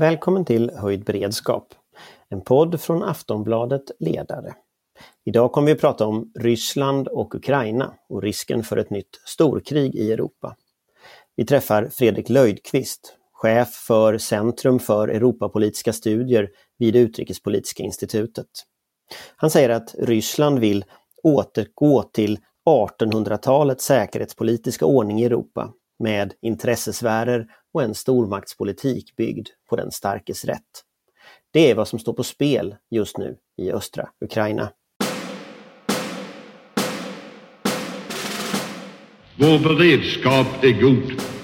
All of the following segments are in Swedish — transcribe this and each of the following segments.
Välkommen till Höjd beredskap, en podd från Aftonbladet Ledare. Idag kommer vi att prata om Ryssland och Ukraina och risken för ett nytt storkrig i Europa. Vi träffar Fredrik Löjdqvist, chef för Centrum för Europapolitiska studier vid Utrikespolitiska institutet. Han säger att Ryssland vill återgå till 1800-talets säkerhetspolitiska ordning i Europa med intressesfärer och en stormaktspolitik byggd på den starkes rätt. Det är vad som står på spel just nu i östra Ukraina. Vår beredskap är god.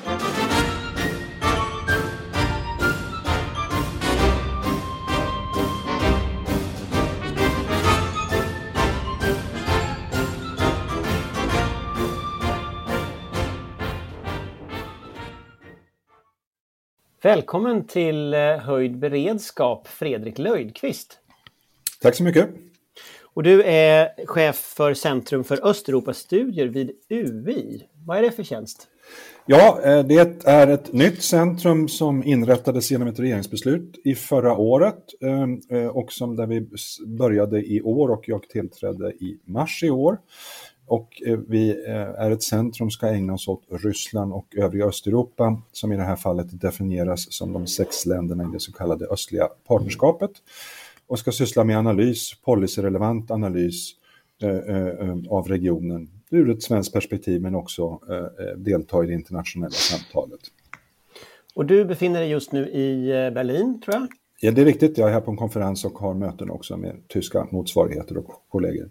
Välkommen till eh, Höjd beredskap, Fredrik Löjdqvist. Tack så mycket. Och du är chef för Centrum för Östeuropastudier vid UI. Vad är det för tjänst? Ja, eh, det är ett nytt centrum som inrättades genom ett regeringsbeslut i förra året eh, och som där vi började i år och jag tillträdde i mars i år. Och eh, vi eh, är ett centrum som ska ägna oss åt Ryssland och övriga Östeuropa som i det här fallet definieras som de sex länderna i det så kallade östliga partnerskapet och ska syssla med analys, policyrelevant analys eh, av regionen ur ett svenskt perspektiv men också delta i det internationella samtalet. Och du befinner dig just nu i Berlin tror jag? Ja, det är riktigt. Jag är här på en konferens och har möten också med tyska motsvarigheter och kollegor.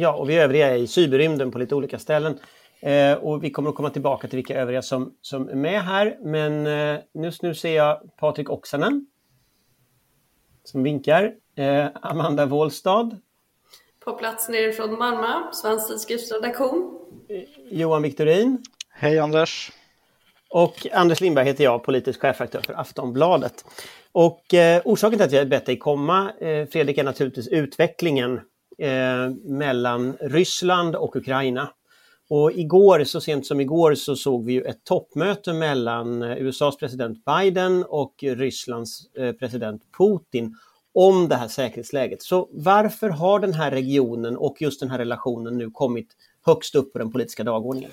Ja, och vi övriga är i cyberrymden på lite olika ställen. Eh, och vi kommer att komma tillbaka till vilka övriga som, som är med här. Men eh, just nu ser jag Patrik Oksanen som vinkar. Eh, Amanda Wåhlstad. På plats nerifrån Malmö, Svensk tidskriftsredaktion. Eh, Johan Viktorin. Hej Anders. Och Anders Lindberg heter jag, politisk chefredaktör för Aftonbladet. Och eh, orsaken till att jag bett dig komma, eh, Fredrik, är naturligtvis utvecklingen eh, mellan Ryssland och Ukraina. Och igår, så sent som igår, så såg vi ju ett toppmöte mellan eh, USAs president Biden och Rysslands eh, president Putin om det här säkerhetsläget. Så varför har den här regionen och just den här relationen nu kommit högst upp på den politiska dagordningen?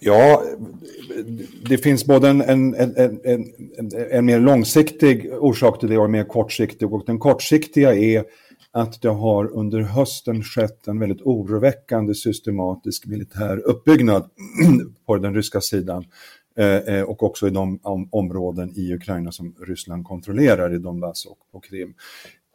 Ja, det finns både en, en, en, en, en mer långsiktig orsak till det och en mer kortsiktig. Och den kortsiktiga är att det har under hösten skett en väldigt oroväckande systematisk militär uppbyggnad på den ryska sidan eh, eh, och också i de områden i Ukraina som Ryssland kontrollerar i Donbass och på Krim.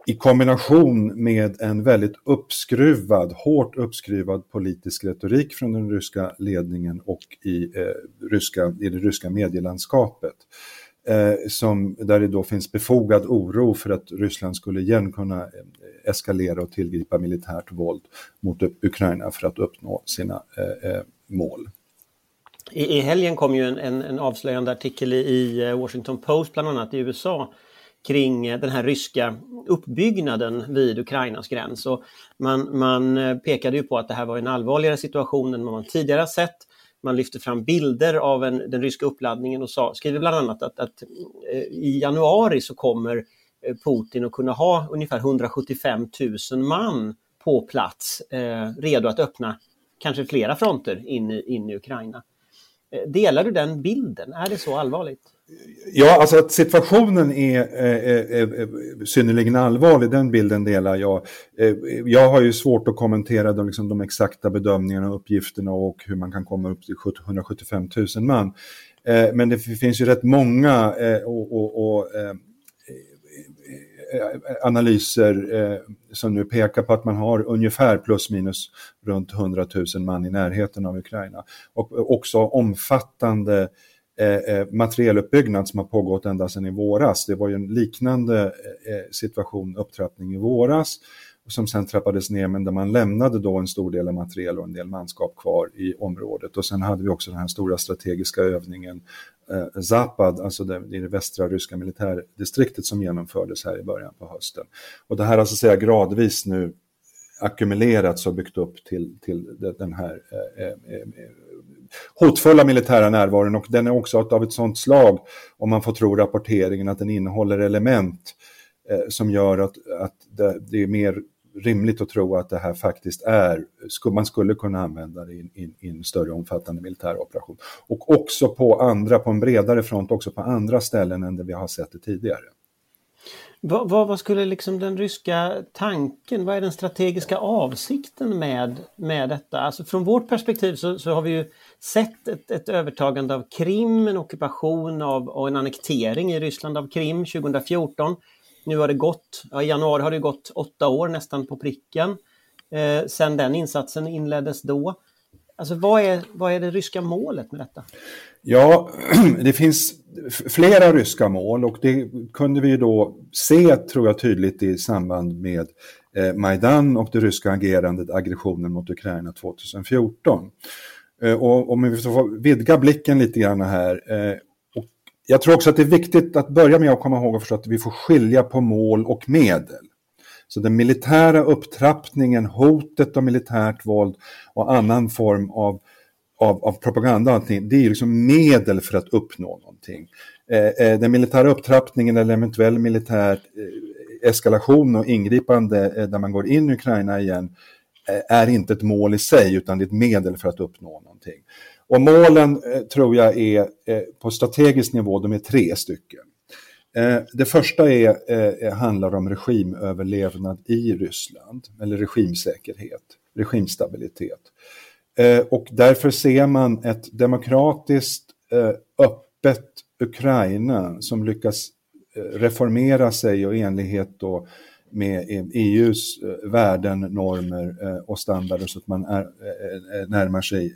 I kombination med en väldigt uppskruvad, hårt uppskruvad politisk retorik från den ryska ledningen och i, eh, ryska, i det ryska medielandskapet eh, Eh, som, där det då finns befogad oro för att Ryssland skulle igen kunna eh, eskalera och tillgripa militärt våld mot Ukraina för att uppnå sina eh, eh, mål. I, I helgen kom ju en, en, en avslöjande artikel i, i Washington Post, bland annat i USA, kring den här ryska uppbyggnaden vid Ukrainas gräns. Och man, man pekade ju på att det här var en allvarligare situation än vad man tidigare sett. Man lyfte fram bilder av en, den ryska uppladdningen och sa, skriver bland annat att, att eh, i januari så kommer eh, Putin att kunna ha ungefär 175 000 man på plats eh, redo att öppna kanske flera fronter in i, in i Ukraina. Eh, delar du den bilden? Är det så allvarligt? Ja, alltså att situationen är, är, är, är synnerligen allvarlig, den bilden delar jag. Eh, jag har ju svårt att kommentera de, liksom, de exakta bedömningarna och uppgifterna och hur man kan komma upp till 175 000 man. Eh, men det finns ju rätt många eh, och, och, och eh, analyser som nu pekar på att man har ungefär plus minus runt 100 000 man i närheten av Ukraina. Och också omfattande Eh, eh, materieluppbyggnad som har pågått ända sedan i våras. Det var ju en liknande eh, eh, situation, upptrappning i våras som sen trappades ner men där man lämnade då en stor del av materiel och en del manskap kvar i området. Och sen hade vi också den här stora strategiska övningen eh, Zapad, alltså det, i det västra ryska militärdistriktet som genomfördes här i början på hösten. Och det här har så att säga gradvis nu ackumulerats och byggt upp till, till den här eh, eh, hotfulla militära närvaron och den är också av ett sådant slag, om man får tro rapporteringen, att den innehåller element eh, som gör att, att det, det, är mer rimligt att tro att det här faktiskt är, man skulle kunna använda det i, i en större omfattande militär operation. Och också på andra, på en bredare front, också på andra ställen än det vi har sett det tidigare. Vad, vad, vad, skulle liksom den ryska tanken, vad är den strategiska avsikten med, med detta? Alltså från vårt perspektiv så, så har vi ju sett ett, ett, övertagande av Krim, en ockupation av, och en annektering i Ryssland av Krim 2014. Nu har det gått, ja, i januari har det gått åtta år nästan på pricken eh, sen den insatsen inleddes då. Alltså vad är, vad är det ryska målet med detta? Ja, det finns flera ryska mål och det kunde vi då se, tror jag, tydligt i samband med eh, Majdan och det ryska agerandet, aggressionen mot Ukraina 2014. Eh, och om vi får vidga blicken lite grann här. Eh, och jag tror också att det är viktigt att börja med att komma ihåg och förstå att vi får skilja på mål och medel. Så den militära upptrappningen, hotet om militärt våld och annan form av, av, av propaganda, det är liksom medel för att uppnå någonting. Eh, eh, den militära upptrappningen eller eventuell militär eh, eskalation och ingripande eh, där man går in i Ukraina igen eh, är inte ett mål i sig utan det är ett medel för att uppnå någonting. Och målen eh, tror jag är eh, på strategisk nivå, de är tre stycken. Eh, det första eh, är, handlar om regimöverlevnad i Ryssland, eller regimsäkerhet, regimstabilitet. Eh, och därför ser man ett demokratiskt, öppet Ukraina som lyckas reformera sig och i enlighet då med EUs värden, normer och standarder så att man är, närmar sig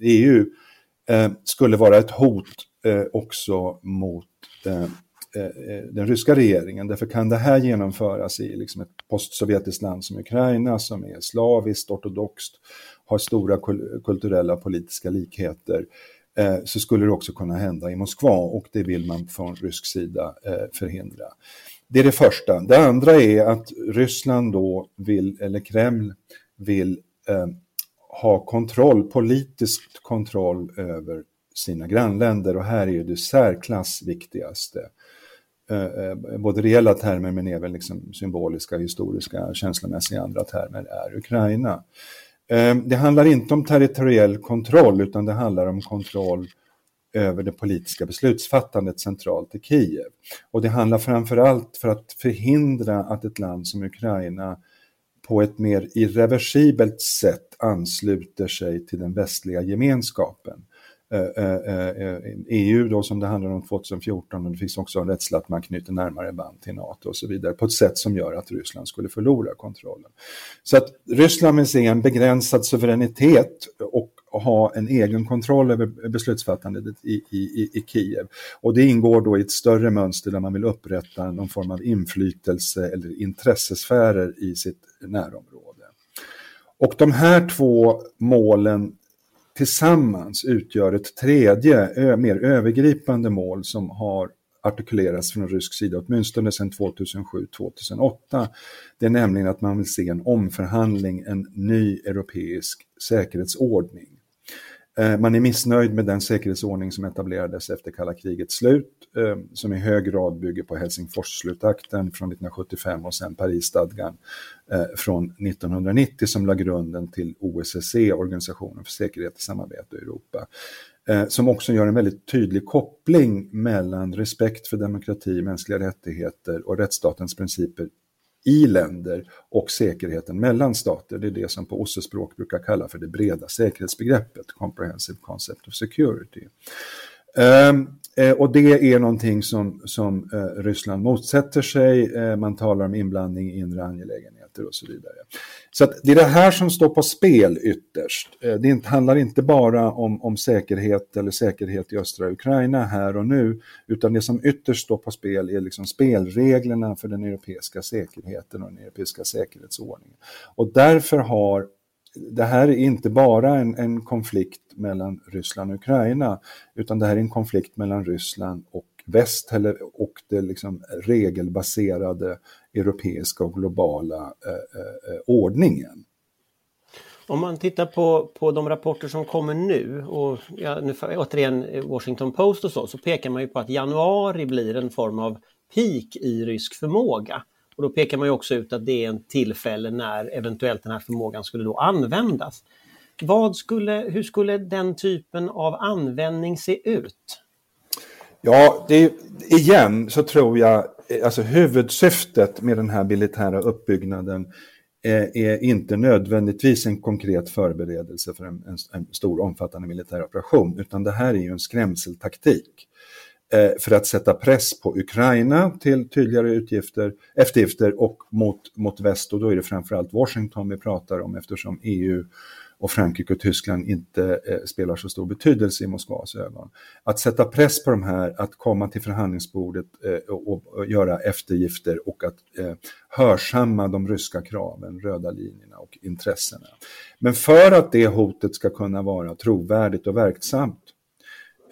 EU skulle vara ett hot också mot Eh, eh, den ryska regeringen. Därför kan det här genomföras i liksom ett postsovjetiskt land som Ukraina som är slaviskt, ortodoxt, har stora kulturella och politiska likheter eh, så skulle det också kunna hända i Moskva och det vill man från rysk sida förhindra. Det är det första. Det andra är att Ryssland då vill, eller Kreml vill eh, ha kontroll, politisk kontroll över sina grannländer och här är det särklass viktigaste Eh, eh, både reella termer men även liksom symboliska, historiska, känslomässiga andra termer är Ukraina. Eh, det handlar inte om territoriell kontroll utan det handlar om kontroll över det politiska beslutsfattandet centralt i Kiev. Och det handlar framförallt för att förhindra att ett land som Ukraina på ett mer irreversibelt sätt ansluter sig till den västliga gemenskapen. Eh, eh, eh, EU då som det handlar om 2014 och det finns också en rädsla att man knyter närmare band till NATO och så vidare på ett sätt som gör att Ryssland skulle förlora kontrollen. Så att Ryssland vill se en begränsad suveränitet och ha en egen kontroll över beslutsfattandet i, i, i Kiev. Och det ingår då i ett större mönster där man vill upprätta någon form av inflytelse eller intressesfärer i sitt närområde. Och de här två målen tillsammans utgör ett tredje, mer övergripande mål som har artikulerats från rysk sida, åtminstone sedan 2007-2008. Det är nämligen att man vill se en omförhandling, en ny europeisk säkerhetsordning. Eh, man är missnöjd med den säkerhetsordning som etablerades efter kalla krigets slut, eh, som i hög grad bygger på Helsingfors-slutakten från 1975 och sen Parisstadgan eh, från 1990 som la grunden till OSSE, Organisationen för säkerhet och samarbete i Europa. Som också gör en väldigt tydlig koppling mellan respekt för demokrati, mänskliga rättigheter och rättsstatens principer i länder och säkerheten mellan stater. Det är det som på OSSE-språk brukar kalla för det breda säkerhetsbegreppet, Comprehensive Concept of Security. Ehm, eh, och det är någonting som, som eh, Ryssland motsätter sig. Eh, man talar om inblandning i inre angelägenheter och så vidare. Så det är det här som står på spel ytterst. Eh, det handlar inte bara om, om säkerhet eller säkerhet i östra Ukraina här och nu, utan det som ytterst står på spel är liksom spelreglerna för den europeiska säkerheten och den europeiska säkerhetsordningen. Och därför har det här är inte bara en, en, konflikt mellan Ryssland och Ukraina, utan det här är en konflikt mellan Ryssland och väst eller, och det liksom regelbaserade europeiska och globala eh, eh, eh, ordningen. Om man tittar på, på de rapporter som kommer nu och ja, nu, återigen Washington Post och så, så pekar man ju på att januari blir en form av peak i rysk förmåga. Och då pekar man ju också ut att det är en tillfälle när eventuellt den här förmågan skulle då användas. Vad skulle, hur skulle den typen av användning se ut? Ja, det, igen så tror jag, alltså huvudsyftet med den här militära uppbyggnaden eh, är inte nödvändigtvis en konkret förberedelse för en, en, en, stor omfattande militär operation, utan det här är ju en skrämseltaktik eh, för att sätta press på Ukraina till tydligare utgifter, eftergifter och mot, mot väst. Och då är det framförallt Washington vi pratar om eftersom EU och Frankrike och Tyskland inte eh, spelar så stor betydelse i Moskvas ögon. Att sätta press på de här, att komma till förhandlingsbordet eh, och, och, göra eftergifter och att eh, hörsamma de ryska kraven, röda linjerna och intressena. Men för att det hotet ska kunna vara trovärdigt och verksamt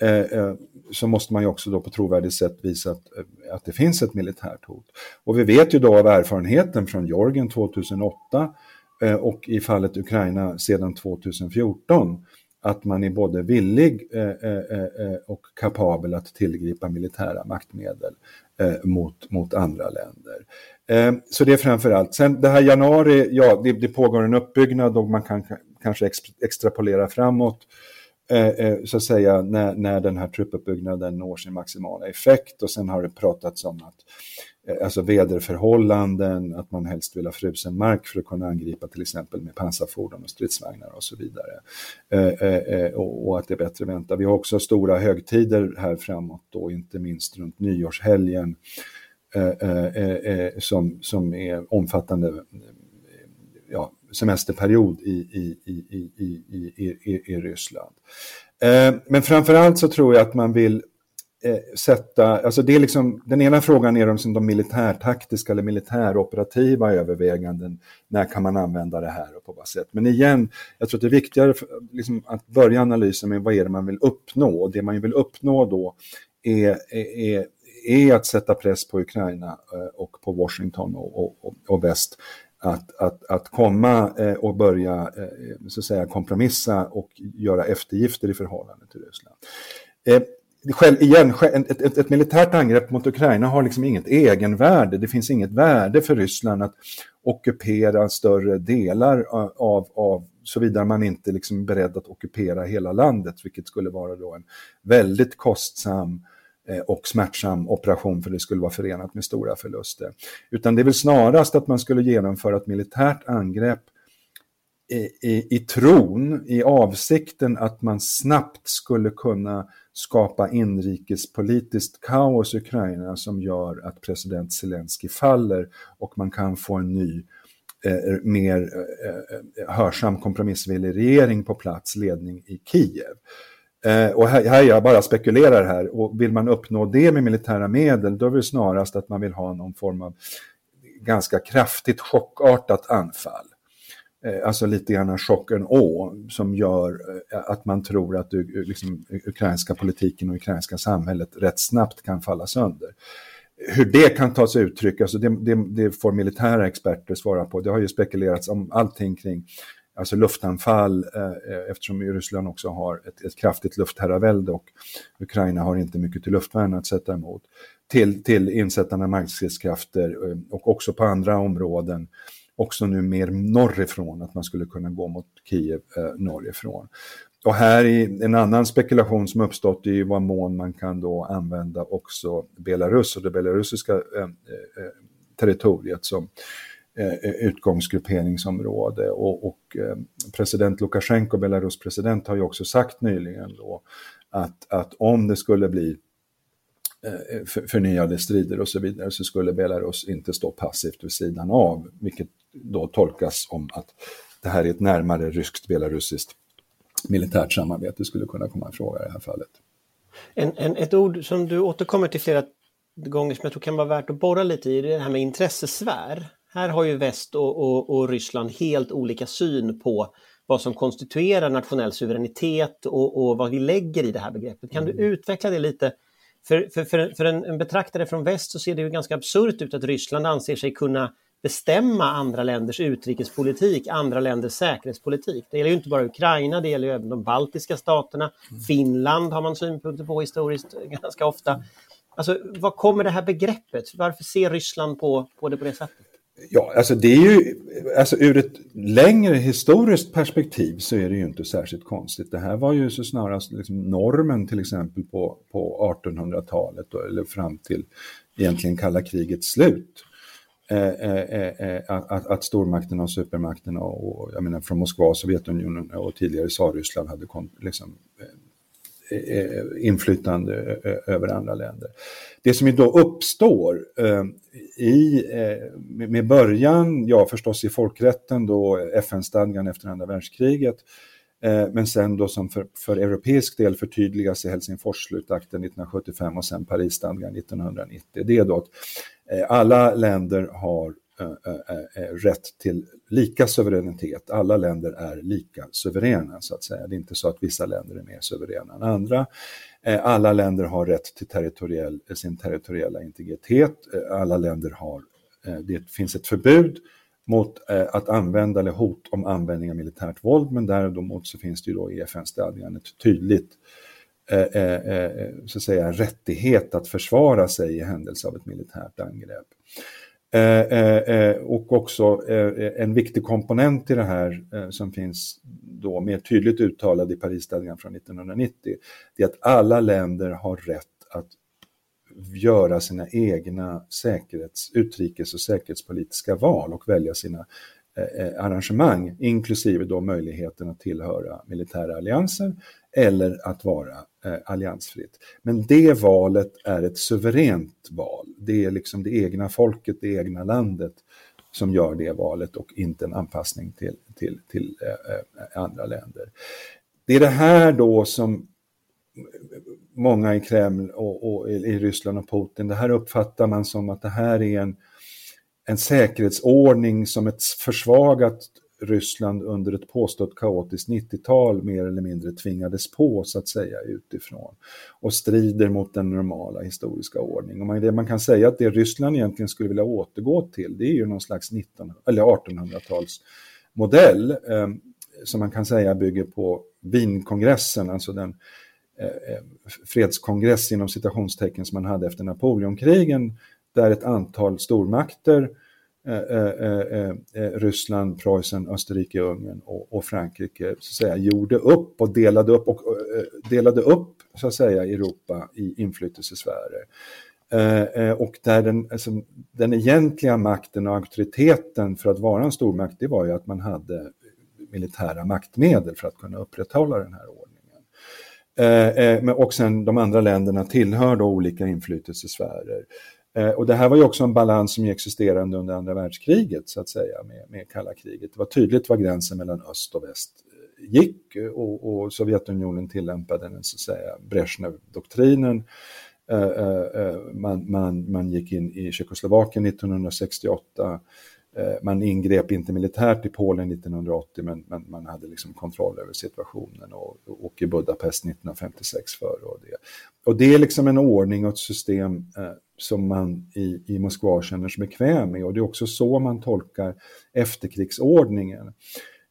eh, eh, så måste man ju också då på trovärdigt sätt visa att, eh, att det finns ett militärt hot. Och vi vet ju då av erfarenheten från Georgien 2008 Eh, och i fallet Ukraina sedan 2014 att man är både villig eh, eh, och kapabel att tillgripa militära maktmedel mot, mot andra länder. Så det är framförallt. Sen det här januari, ja, det, det pågår en uppbyggnad och man kan kanske extrapolera framåt så att säga när, när den här truppuppbyggnaden når sin maximala effekt och sen har det pratats om att Eh, alltså väderförhållanden, att man helst vill ha frusen mark för att kunna angripa till exempel med pansarfordon och stridsvagnar och så vidare. Eh, eh, eh och, att det är bättre att vänta. Vi har också stora högtider här framåt då, inte minst runt nyårshelgen eh, som, som är omfattande ja, semesterperiod i, i, i, i, i, i Ryssland. Men framförallt så tror jag att man vill eh, sätta, alltså det är liksom, den ena frågan är de, de militärtaktiska eller militäroperativa överväganden. När kan man använda det här och på vad sätt? Men igen, jag tror att det är viktigare för, liksom, att börja analysen med vad är det man vill uppnå. Och det man vill uppnå då är, är, är att sätta press på Ukraina eh, och på Washington och, och, och väst att, att, att komma eh, och börja eh, så att säga, kompromissa och göra eftergifter i förhållande till Ryssland. Eh, själv, igen, ett, ett, ett, militärt angrepp mot Ukraina har liksom inget egenvärde. Det finns inget värde för Ryssland att ockupera större delar av, av såvida man inte liksom är beredd att ockupera hela landet, vilket skulle vara då en väldigt kostsam eh, och smärtsam operation för det skulle vara förenat med stora förluster. Utan det är väl snarast att man skulle genomföra ett militärt angrepp i, i, i tron, i avsikten att man snabbt skulle kunna skapa inrikespolitiskt kaos i Ukraina som gör att president Zelensky faller och man kan få en ny eh, mer eh, eh, hörsam kompromissvillig regering på plats, ledning i Kiev. Eh, och här, här jag bara spekulerar här, och vill man uppnå det med militära medel, då är det snarast att man vill ha någon form av ganska kraftigt chockartat anfall. Eh, alltså lite grann chocken å som gör eh, att man tror att liksom, ukrainska politiken och ukrainska samhället rätt snabbt kan falla sönder. Hur det kan ta sig uttryck, alltså det, det, det får militära experter svara på. Det har ju spekulerats om allting kring alltså luftanfall eh, eh eftersom Ryssland också har ett, ett kraftigt luftherravälde och Ukraina har inte mycket till luftvärn att sätta emot. Till, till insättande av markstridskrafter eh, och också på andra områden också nu mer norrifrån, att man skulle kunna gå mot Kiev eh, norrifrån. Och här är en annan spekulation som uppstått i vad mån man kan då använda också Belarus och det belarusiska eh, eh, eh territoriet som eh, eh, utgångsgrupperingsområde. Och, och eh, president Lukasjenko, Belarus president, har ju också sagt nyligen då att, att om det skulle bli förnyade strider och så vidare så skulle Belarus inte stå passivt vid sidan av, vilket då tolkas om att det här är ett närmare ryskt belarusiskt militärt samarbete skulle kunna komma i fråga i det här fallet. En, en, ett ord som du återkommer till flera gånger som jag tror kan vara värt att borra lite i, det är det här med intressesfär. Här har ju väst och, och, och Ryssland helt olika syn på vad som konstituerar nationell suveränitet och, och, vad vi lägger i det här begreppet. Kan du mm. utveckla det lite? För, för, för, för en, en, betraktare från väst så ser det ju ganska absurt ut att Ryssland anser sig kunna bestämma andra länders utrikespolitik, andra länders säkerhetspolitik. Det gäller ju inte bara Ukraina, det gäller ju även de baltiska staterna. Finland har man synpunkter på historiskt ganska ofta. Alltså, var kommer det här begreppet? Varför ser Ryssland på, på det på det sättet? Ja, alltså det är ju, alltså ur ett längre historiskt perspektiv så är det ju inte särskilt konstigt. Det här var ju så snarast liksom normen till exempel på, på 1800-talet eller fram till egentligen kalla krigets slut. Eh, eh, eh, eh att, att stormakterna och supermakterna och jag menar från Moskva, Sovjetunionen och tidigare Tsarryssland hade liksom, eh, Eh, eh, inflytande eh, över andra länder. Det som då uppstår i, med början, ja förstås i folkrätten då, FN-stadgan efter andra världskriget, men sen då som för, för europeisk del förtydligas i Helsingforsslutakten 1975 och sen Parisstadgan 1990. Det är då att alla länder har Eh, eh, eh, rätt till lika suveränitet. Alla länder är lika suveräna så att säga. Det är inte så att vissa länder är mer suveräna än andra. Alla länder har rätt till territoriell, sin territoriella integritet. Alla länder har, det finns ett förbud mot att använda eller hot om användning av militärt våld, men däremot så finns det ju då i FN-stadgan ett tydligt så att säga, rättighet att försvara sig i händelse av ett militärt angrepp. Eh, eh, eh, och också en viktig komponent i det här som finns då mer tydligt uttalad i Parisstadgan från 1990, det är att alla länder har rätt att göra sina egna säkerhets, utrikes och säkerhetspolitiska val och välja sina arrangemang, inklusive då möjligheten att tillhöra militära allianser eller att vara eh, alliansfritt. Men det valet är ett suveränt val. Det är liksom det egna folket, det egna landet som gör det valet och inte en anpassning till, till, till eh, eh andra länder. Det är det här då som många i Kreml och, och, i Ryssland och Putin, det här uppfattar man som att det här är en, en säkerhetsordning som ett försvagat Ryssland under ett påstått kaotiskt 90-tal mer eller mindre tvingades på så att säga utifrån och strider mot den normala historiska ordningen. Och det man kan säga att det Ryssland egentligen skulle vilja återgå till det är ju någon slags 19, eller 1800-tals modell eh, som man kan säga bygger på Wienkongressen, alltså den eh, eh, fredskongress inom citationstecken som man hade efter Napoleonkrigen där ett antal stormakter eh, Eh, eh, eh, Ryssland, Preussen, Österrike, Ungern och, och, Frankrike så att säga, gjorde upp och delade upp, och, delade upp så att säga, Europa i inflytelsesfärer. och där den, alltså, den egentliga makten och auktoriteten för att vara en stormakt, det var ju att man hade militära maktmedel för att kunna upprätthålla den här ordningen. och sen de andra länderna tillhör då olika inflytelsesfärer. Eh, och det här var ju också en balans som existerade under andra världskriget, så att säga, med, med kalla kriget. Det var tydligt var gränsen mellan öst och väst eh, gick och, och Sovjetunionen tillämpade den, så att säga, Brezhnev-doktrinen. Eh, man, man, man gick in i Tjeckoslovakien 1968 man ingrep inte militärt i Polen 1980 men, men man hade liksom kontroll över situationen och, och i Budapest 1956 före och det. Och det är liksom en ordning och ett system som man i, i Moskva känner sig bekväm med. Och det är också så man tolkar efterkrigsordningen.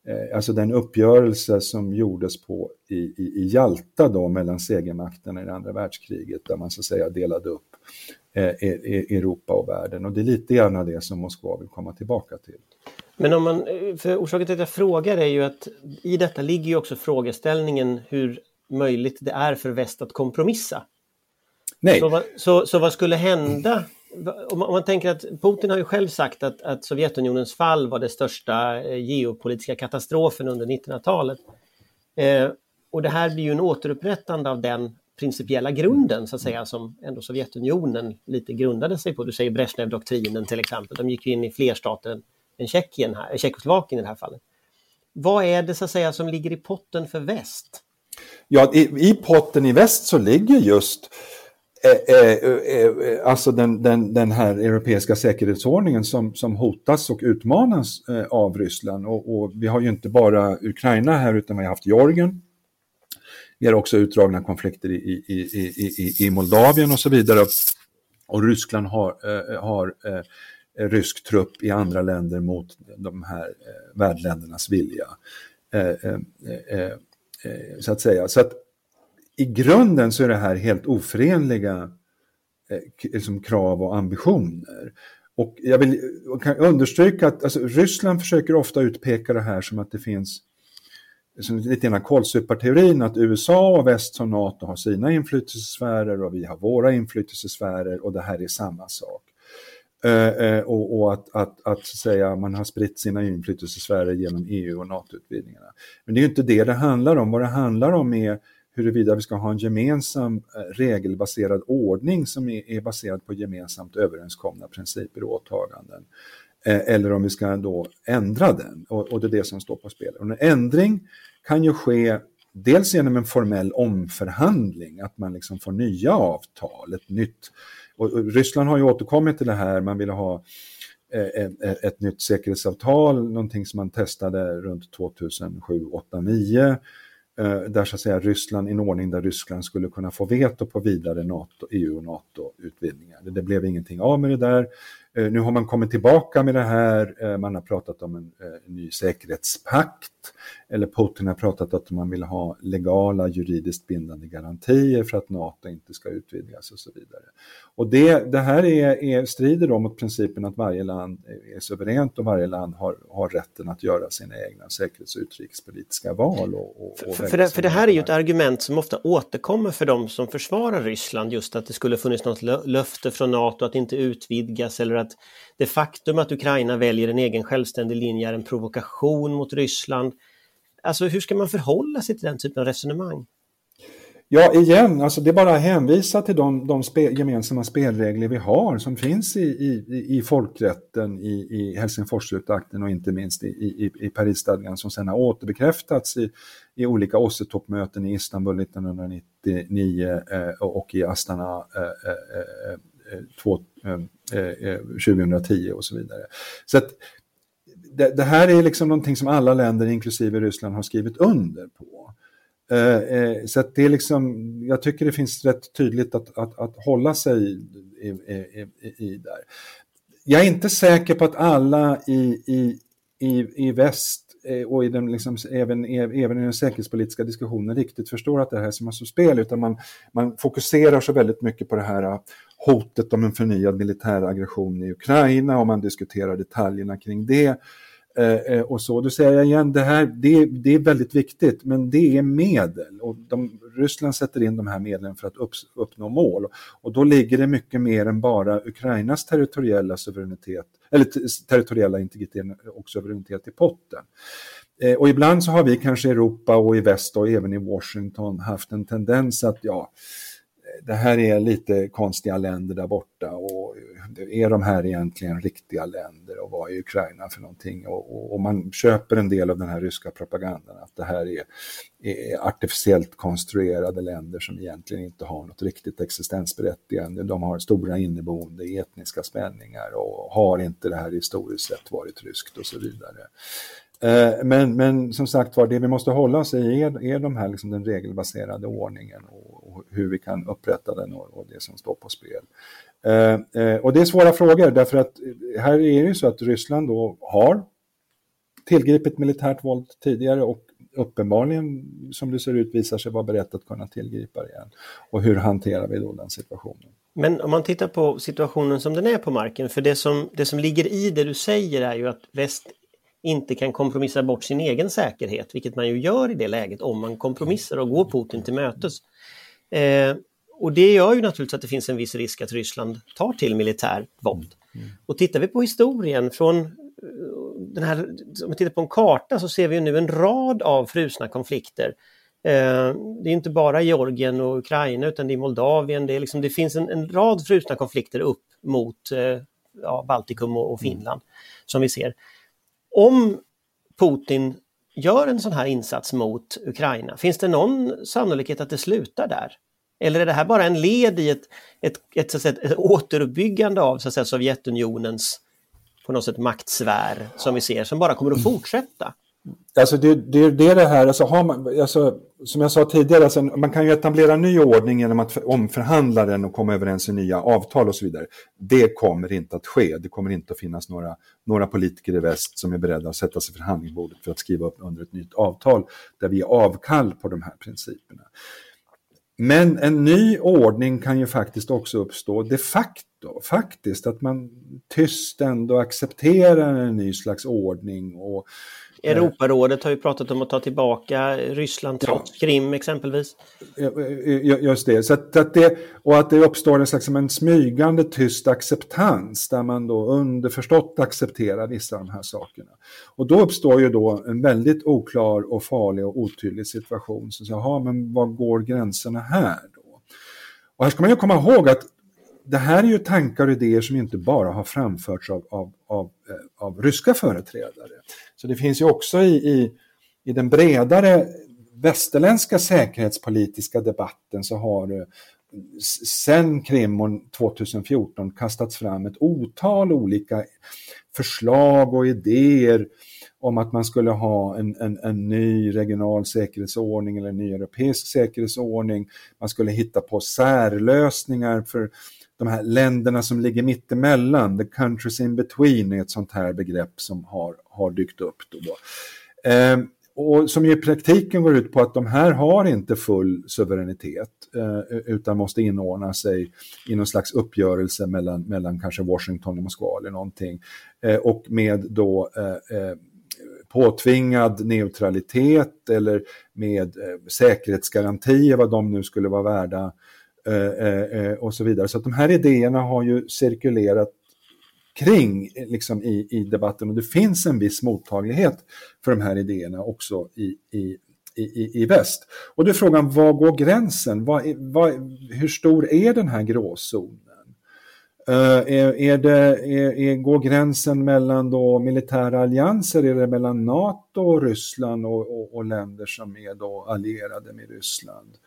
Eh, alltså den uppgörelse som gjordes på i, i, i Jalta då mellan segermakterna i det andra världskriget där man så att säga delade upp eh, e, e, Europa och världen. Och det är lite grann det som Moskva vill komma tillbaka till. Men om man, eh, för orsaken till att jag frågar är ju att i detta ligger ju också frågeställningen hur möjligt det är för väst att kompromissa. Nej. Så, vad, så, så vad skulle hända? Om man, om man, tänker att Putin har ju själv sagt att, att Sovjetunionens fall var den största eh, geopolitiska katastrofen under 1900-talet. Eh, och det här blir ju en återupprättande av den principiella grunden så att säga som ändå Sovjetunionen lite grundade sig på. Du säger Brezhnev-doktrinen till exempel. De gick ju in i fler stater än Tjeckien här, Tjeckoslovakien i det här fallet. Vad är det så att säga som ligger i potten för väst? Ja, i, i potten i väst så ligger just Eh eh, eh, eh, alltså den, den, den här europeiska säkerhetsordningen som, som hotas och utmanas eh, av Ryssland. Och, och, vi har ju inte bara Ukraina här utan vi har haft Georgien. Vi har också utdragna konflikter i, i, i, i, i Moldavien och så vidare. Och Ryssland har, har eh, rysk trupp i andra länder mot de här eh, värdländernas vilja. Eh, eh, eh, så att säga. Så att i grunden så är det här helt oförenliga eh, liksom krav och ambitioner. Och jag vill kan understryka att alltså, Ryssland försöker ofta utpeka det här som att det finns som lite grann kolsuparteorin att USA och väst som NATO har sina inflytelsesfärer och vi har våra inflytelsesfärer och det här är samma sak. Eh, eh och, och att, att, att, att säga, man har spritt sina inflytelsesfärer genom EU och NATO-utvidgningarna. Men det är ju inte det det handlar om. Vad det handlar om är huruvida vi ska ha en gemensam eh, regelbaserad ordning som är, baserad på gemensamt överenskomna principer och åtaganden. Eh, eller om vi ska då ändra den och, det är det som står på spel. Och en ändring kan ju ske dels genom en formell omförhandling, att man liksom får nya avtal, ett nytt och Ryssland har ju återkommit till det här, man ville ha eh, ett, ett nytt säkerhetsavtal, någonting som man testade runt 2007, 2008, 2009 Eh, där så att säga Ryssland, i en ordning där Ryssland skulle kunna få veto på vidare NATO, EU och NATO-utvidgningar. Det, blev ingenting av med det där. Eh, nu har man kommit tillbaka med det här, eh, man har pratat om en, en ny säkerhetspakt, eller Putin har pratat att man vill ha legala juridiskt bindande garantier för att NATO inte ska utvidgas och så vidare. Och det, det här är, är, strider då mot principen att varje land är suveränt och varje land har, har rätten att göra sina egna säkerhets och utrikespolitiska val. Och, och, och för, för, det, för det här är ju ett argument som ofta återkommer för de som försvarar Ryssland, just att det skulle funnits något löfte från NATO att inte utvidgas eller att det faktum att Ukraina väljer en egen självständig linje är en provokation mot Ryssland. Alltså hur ska man förhålla sig till den typen av resonemang? Ja, igen, alltså det är bara att hänvisa till de, de spe, gemensamma spelregler vi har som finns i, i, i folkrätten, i, i Helsingforsakten och inte minst i, i, i Parisstadgan som sedan har återbekräftats i, i olika OSSE-toppmöten i Istanbul 1999 eh, och i Astana eh, eh, eh, eh två, eh, eh, 2010 och så vidare. Så att det, det, här är liksom någonting som alla länder, inklusive Ryssland, har skrivit under på. Eh, eh, så att det är liksom, jag tycker det finns rätt tydligt att, att, att hålla sig i, i, i, i, där. Jag är inte säker på att alla i, i, i, i väst Eh, och i den, liksom, även, även i den säkerhetspolitiska diskussionen riktigt förstår att det här är som spel, utan man, man fokuserar så väldigt mycket på det här eh, hotet om en förnyad militär aggression i Ukraina och man diskuterar detaljerna kring det. Eh, eh, och så, då säger jag igen, det här det, det är väldigt viktigt, men det är medel och de, Ryssland sätter in de här medlen för att upp, uppnå mål. Och då ligger det mycket mer än bara Ukrainas territoriella suveränitet, eller territoriella integritet och suveränitet i potten. Eh, och ibland så har vi kanske i Europa och i väst och även i Washington haft en tendens att ja, det här är lite konstiga länder där borta och är de här egentligen riktiga länder och vad är Ukraina för någonting? Och, och, och man köper en del av den här ryska propagandan att det här är, är, artificiellt konstruerade länder som egentligen inte har något riktigt existensberättigande. De har stora inneboende etniska spänningar och har inte det här historiskt sett varit ryskt och så vidare. Eh, men, men som sagt var, det vi måste hålla oss i är, är de här, liksom den regelbaserade ordningen och hur vi kan upprätta den och, och, det som står på spel. Eh, eh, och det är svåra frågor därför att eh, här är det ju så att Ryssland då har tillgripit militärt våld tidigare och uppenbarligen, som det ser ut, visar sig vara berett att kunna tillgripa det igen. Och hur hanterar vi då den situationen? Men om man tittar på situationen som den är på marken, för det som, det som ligger i det du säger är ju att väst inte kan kompromissa bort sin egen säkerhet, vilket man ju gör i det läget om man kompromissar och går Putin till mötes. Eh, och det gör ju naturligtvis att det finns en viss risk att Ryssland tar till militär våld. Mm. Och tittar vi på historien från eh, den här, om vi tittar på en karta så ser vi nu en rad av frusna konflikter. Eh, det är inte bara Georgien och Ukraina utan det är Moldavien, det, är liksom, det finns en, en rad frusna konflikter upp mot eh, ja, Baltikum och, och Finland mm. som vi ser om Putin gör en sån här insats mot Ukraina, finns det någon sannolikhet att det slutar där? Eller är det här bara en led i ett, ett, ett, så att säga, ett återuppbyggande av så att säga, Sovjetunionens på något sätt maktsfär som vi ser, som bara kommer att fortsätta? Alltså det, det, det är det här, alltså har man, alltså, som jag sa tidigare, alltså man kan ju etablera en ny ordning genom att omförhandla den och komma överens i nya avtal och så vidare. Det kommer inte att ske. Det kommer inte att finnas några, några politiker i väst som är beredda att sätta sig för förhandlingsbordet för att skriva upp under ett nytt avtal där vi är avkall på de här principerna. Men en ny ordning kan ju faktiskt också uppstå de facto, faktiskt, att man tyst ändå accepterar en ny slags ordning och Europarådet har ju pratat om att ta tillbaka Ryssland trots ja. Krim exempelvis. Just det, så att, att, det, och att det uppstår en slags en smygande tyst acceptans där man då underförstått accepterar vissa av de här sakerna. Och då uppstår ju då en väldigt oklar och farlig och otydlig situation. Så, jaha, men var går gränserna här då? Och här ska man ju komma ihåg att det här är ju tankar och idéer som inte bara har framförts av, av, av, eh, av ryska företrädare. Så det finns ju också i, i, i den bredare västerländska säkerhetspolitiska debatten så har eh, det sen Krim 2014 kastats fram ett otal olika förslag och idéer om att man skulle ha en, en, en ny regional säkerhetsordning eller en ny europeisk säkerhetsordning. Man skulle hitta på särlösningar för de här länderna som ligger mittemellan, the countries in between är ett sånt här begrepp som har, har dykt upp. Då, då. Eh, och som i praktiken går ut på att de här har inte full suveränitet eh, utan måste inordna sig i någon slags uppgörelse mellan, mellan kanske Washington och Moskva eller någonting. Eh, och med då eh, eh påtvingad neutralitet eller med eh, säkerhetsgarantier, vad de nu skulle vara värda, eh, Eh, eh, eh, och så vidare. Så att de här idéerna har ju cirkulerat kring liksom, i, i debatten och det finns en viss mottaglighet för de här idéerna också i, i, i, i väst. Och då är frågan, var går gränsen? Vad, vad, hur stor är den här gråzonen? Uh, är, är det, är, är, går gränsen mellan då militära allianser, är det mellan NATO och Ryssland och, och, och länder som är då allierade med Ryssland?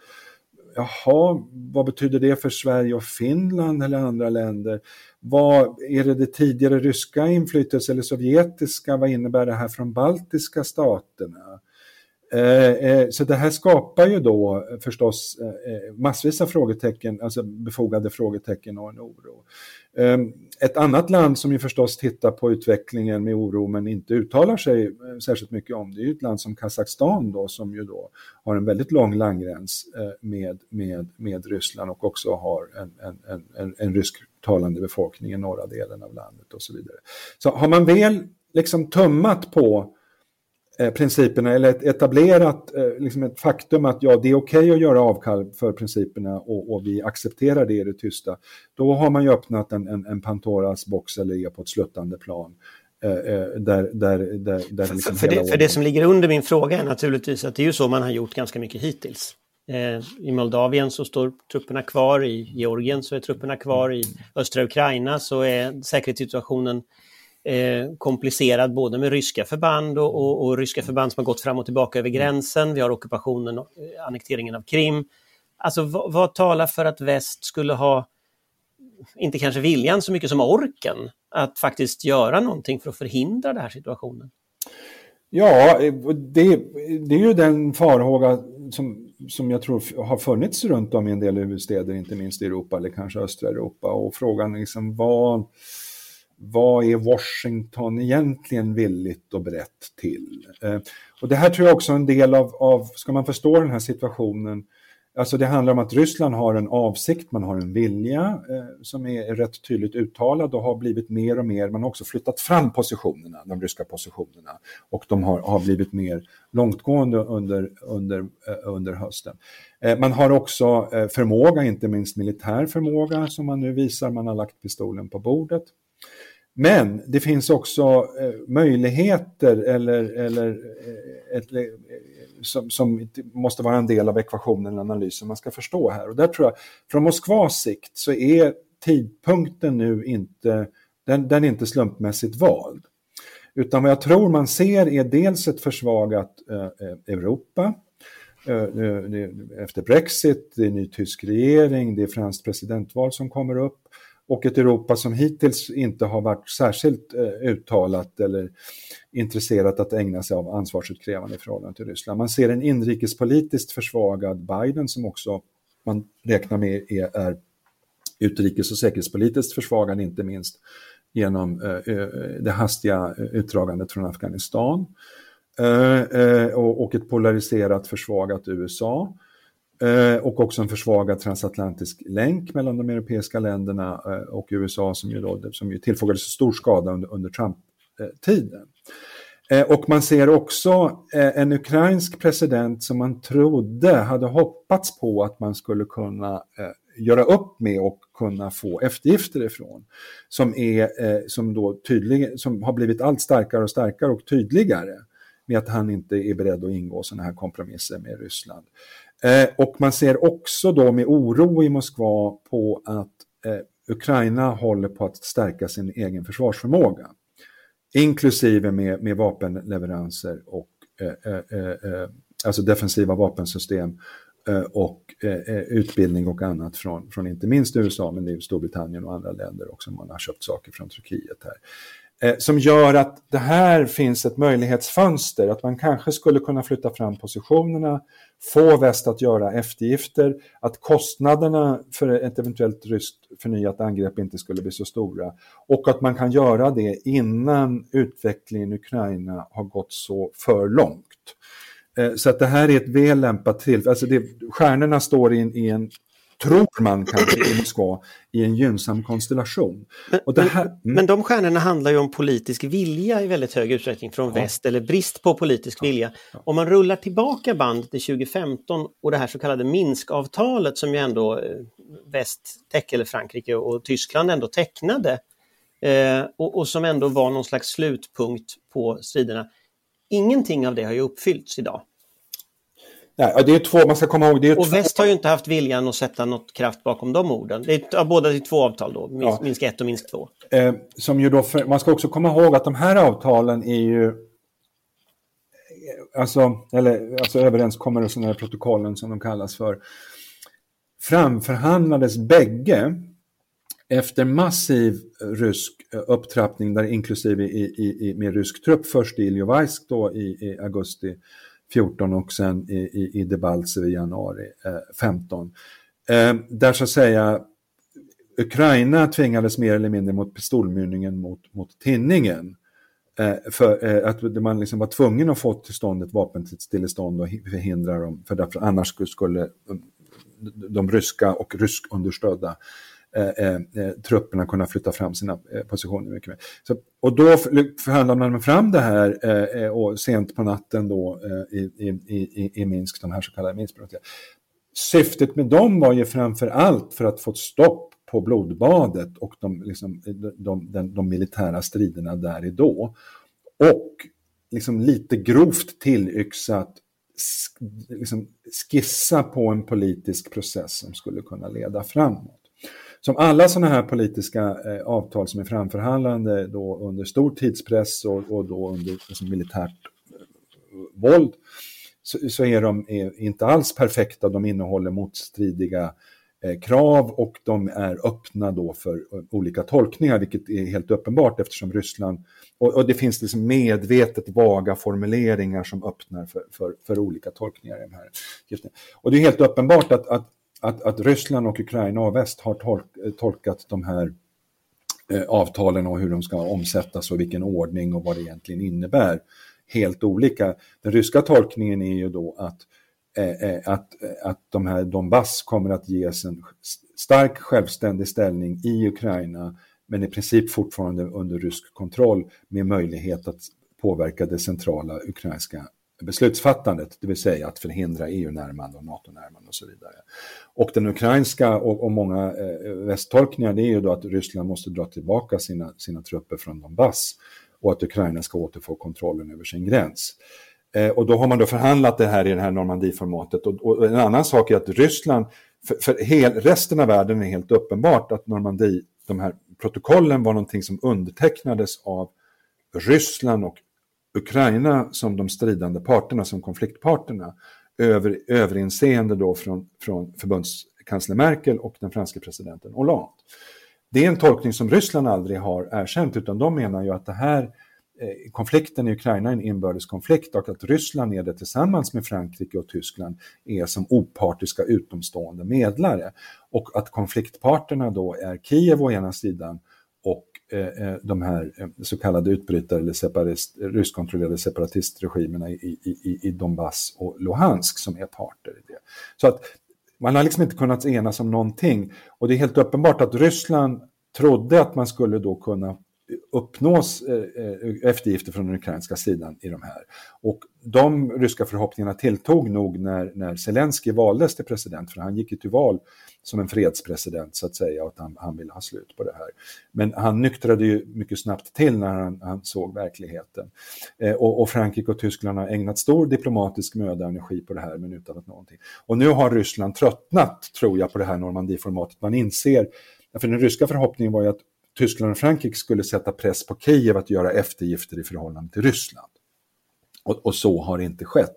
Jaha, vad betyder det för Sverige och Finland eller andra länder? Vad Är det det tidigare ryska inflytelset eller sovjetiska? Vad innebär det här från baltiska staterna? Eh, eh, så det här skapar ju då eh, förstås massvis av frågetecken, alltså befogade frågetecken och en oro. Ehm, ett annat land som ju förstås tittar på utvecklingen med oro men inte uttalar sig eh, särskilt mycket om det är ju ett land som Kazakstan då som ju då har en väldigt lång landgräns eh, med, med, med Ryssland och också har en, en, en, en rysktalande befolkning i norra delen av landet och så vidare. Så har man väl liksom tummat på Eh, principerna eller ett etablerat eh, liksom ett faktum att ja, det är okej okay att göra avkall för principerna och, och, vi accepterar det i det tysta, då har man ju öppnat en, en, en Pantoras box eller är på ett sluttande plan. Eh, där, där, där, där liksom för, för, det, för det som ligger under min fråga är naturligtvis att det är ju så man har gjort ganska mycket hittills. I Moldavien så står trupperna kvar, i Georgien så är trupperna kvar, i östra Ukraina så är säkerhetssituationen eh, komplicerad både med ryska förband och, och, och, ryska förband som har gått fram och tillbaka över gränsen. Vi har ockupationen och eh, annekteringen av Krim. Alltså vad, vad talar för att väst skulle ha, inte kanske viljan så mycket som orken, att faktiskt göra någonting för att förhindra den här situationen? Ja, det, det är ju den farhåga som, som jag tror har funnits runt om i en del huvudstäder, inte minst i Europa eller kanske östra Europa. Och frågan liksom vad vad är Washington egentligen villigt och brett till? Eh, och det här tror jag också är en del av, av, ska man förstå den här situationen, alltså det handlar om att Ryssland har en avsikt, man har en vilja eh, som är rätt tydligt uttalad och har blivit mer och mer, man har också flyttat fram positionerna, de ryska positionerna, och de har, har blivit mer långtgående under, under, eh, under hösten. Eh, man har också eh, förmåga, inte minst militär förmåga, som man nu visar, man har lagt pistolen på bordet. Men det finns också eh, möjligheter eller, eller eh, ett, eh, som, som, måste vara en del av ekvationen eller analysen man ska förstå här. Och där tror jag, från Moskvas sikt så är tidpunkten nu inte, den, den är inte slumpmässigt vald. Utan vad jag tror man ser är dels ett försvagat eh, Europa, eh, efter Brexit, det är ny tysk regering, det är franskt presidentval som kommer upp och ett Europa som hittills inte har varit särskilt eh, uttalat eller intresserat att ägna sig av ansvarsutkrävande i förhållande till Ryssland. Man ser en inrikespolitiskt försvagad Biden som också man räknar med är, är utrikes och säkerhetspolitiskt försvagad, inte minst genom eh, eh, det hastiga utdragandet från Afghanistan. Och ett polariserat försvagat USA. Eh, och också en försvagad transatlantisk länk mellan de europeiska länderna eh, och USA som ju, då, som ju tillfogades stor skada under, under Trump-tiden. Eh, och man ser också en ukrainsk president som man trodde hade hoppats på att man skulle kunna göra upp med och kunna få eftergifter ifrån. Som, är, som, då tydlig, som har blivit allt starkare och starkare och tydligare med att han inte är beredd att ingå sådana här kompromisser med Ryssland. Eh, och man ser också då med oro i Moskva på att eh, Ukraina håller på att stärka sin egen försvarsförmåga. Inklusive med, med vapenleveranser och eh, eh, eh, eh alltså defensiva vapensystem och utbildning och annat från, från inte minst USA men det är Storbritannien och andra länder också. Man har köpt saker från Turkiet här eh, Eh, som gör att det här finns ett möjlighetsfönster, att man kanske skulle kunna flytta fram positionerna, få väst att göra eftergifter, att kostnaderna för ett eventuellt ryskt förnyat angrepp inte skulle bli så stora och att man kan göra det innan utvecklingen i Ukraina har gått så för långt. Eh, så att det här är ett väl lämpat tillfälle, alltså det, stjärnorna står i en, i en tror man kanske i Moskva, i en gynnsam konstellation. Men, här, mm. men de stjärnorna handlar ju om politisk vilja i väldigt hög utsträckning från ja. väst, eller brist på politisk ja. vilja. Ja. Om man rullar tillbaka bandet till 2015 och det här så kallade Minskavtalet som ju ändå eh, väst, eller Frankrike och Tyskland ändå tecknade eh, och, och som ändå var någon slags slutpunkt på striderna. Ingenting av det har ju uppfyllts idag. Nej, det är två, man ska komma ihåg. Det är och två... väst har ju inte haft viljan att sätta något kraft bakom de orden. Det är båda är två avtal då, Minsk, ja. Minsk 1 och Minsk 2. Eh, som ju då för, man ska också komma ihåg att de här avtalen är ju alltså, eller, alltså överenskommelsen eller protokollen som de kallas för, framförhandlades bägge efter massiv rysk upptrappning, där inklusive i, i, i, med rysk trupp, först i Iljovajsk då i, i augusti 14 och sen i, i, i Debaltsev i januari eh, 15. Eh, där så att säga Ukraina tvingades mer eller mindre mot pistolmynningen mot, mot tinningen. Eh, för eh, att man liksom var tvungen att få till stånd ett vapenstillestånd och förhindra dem, för därför annars skulle de ryska och ryskunderstödda Eh, eh, eh, trupperna kunna flytta fram sina eh, positioner mycket mer. Så, och då förhandlade man fram det här eh, eh och sent på natten då eh, i, i, i, i Minsk, de här så kallade Minskbrotten. Syftet med dem var ju framför allt för att få stopp på blodbadet och de, liksom, de, de, de militära striderna där i då. Och liksom lite grovt tillyxat liksom skissa på en politisk process som skulle kunna leda framåt. Som alla sådana här politiska eh, avtal som är framförhandlande då under stor tidspress och, och då under alltså, militärt eh, våld så, så, är de är inte alls perfekta. De innehåller motstridiga eh, krav och de är öppna då för eh, olika tolkningar, vilket är helt uppenbart eftersom Ryssland och, och det finns liksom medvetet vaga formuleringar som öppnar för, för, för olika tolkningar. I de här. Och det är helt uppenbart att, att att, att Ryssland och Ukraina och väst har tolk, eh, tolkat de här eh, avtalen och hur de ska omsättas och vilken ordning och vad det egentligen innebär helt olika. Den ryska tolkningen är ju då att, eh, eh att, eh, att de här Donbass kommer att ges en stark självständig ställning i Ukraina men i princip fortfarande under rysk kontroll med möjlighet att påverka det centrala ukrainska beslutsfattandet, det vill säga att förhindra EU-närmande och NATO-närmande och så vidare. Och den ukrainska och, och många eh, västtolkningar det är ju då att Ryssland måste dra tillbaka sina, sina trupper från Donbass och att Ukraina ska återfå kontrollen över sin gräns. Eh, och då har man då förhandlat det här i det här Normandieformatet. Och, och en annan sak är att Ryssland, för, för hel, resten av världen är helt uppenbart att Normandie, de här protokollen var någonting som undertecknades av Ryssland och Ukraina som de stridande parterna, som konfliktparterna, över, överinseende då från, från förbundskansler Merkel och den franska presidenten Hollande. Det är en tolkning som Ryssland aldrig har erkänt utan de menar ju att det här eh, konflikten i Ukraina är en inbördeskonflikt och att Ryssland är det tillsammans med Frankrike och Tyskland är som opartiska utomstående medlare. Och att konfliktparterna då är Kiev å ena sidan och Eh, eh, de här eh, så kallade utbrytare eller separatist, ryskkontrollerade separatistregimerna i, i, i Donbass och Luhansk som är parter i det. Så att man har liksom inte kunnat enas om någonting. Och det är helt uppenbart att Ryssland trodde att man skulle då kunna uppnås eh, eh, eftergifter från den ukrainska sidan i de här. Och de ryska förhoppningarna tilltog nog när, när Zelensky valdes till president, för han gick ju till val som en fredspresident så att säga, och att han, han ville ha slut på det här. Men han nyktrade ju mycket snabbt till när han, han såg verkligheten. Eh, och, och, Frankrike och Tyskland har ägnat stor diplomatisk möda och energi på det här, men utan att någonting. Och nu har Ryssland tröttnat, tror jag, på det här Normandieformatet. Man inser, för den ryska förhoppningen var ju att Tyskland och Frankrike skulle sätta press på Kiev att göra eftergifter i förhållande till Ryssland. Och, och så har inte skett.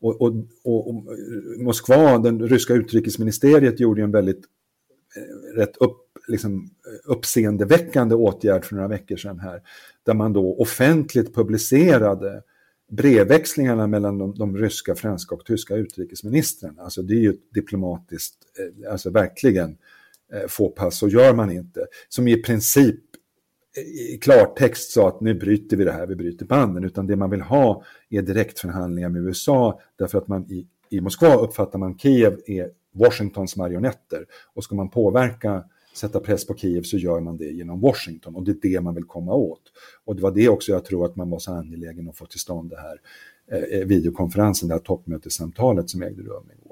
Och, och, och, Moskva, den ryska utrikesministeriet, gjorde en väldigt eh, rätt upp, liksom, eh, uppseendeväckande åtgärd för några veckor sedan här, där man då offentligt publicerade brevväxlingarna mellan de, de ryska, franska och tyska utrikesministrarna. Alltså det är ju diplomatiskt, eh, alltså verkligen eh, Eh, få pass, så gör man inte. Som i princip i klartext sa att nu bryter vi det här, vi bryter banden, utan det man vill ha är direktförhandlingar med USA, därför att man i, i Moskva uppfattar man Kiev är Washingtons marionetter och ska man påverka, sätta press på Kiev så gör man det genom Washington och det är det man vill komma åt. Och det var det också jag tror att man var så angelägen att få till stånd det här eh, eh videokonferensen, det här toppmötessamtalet som ägde rum igår.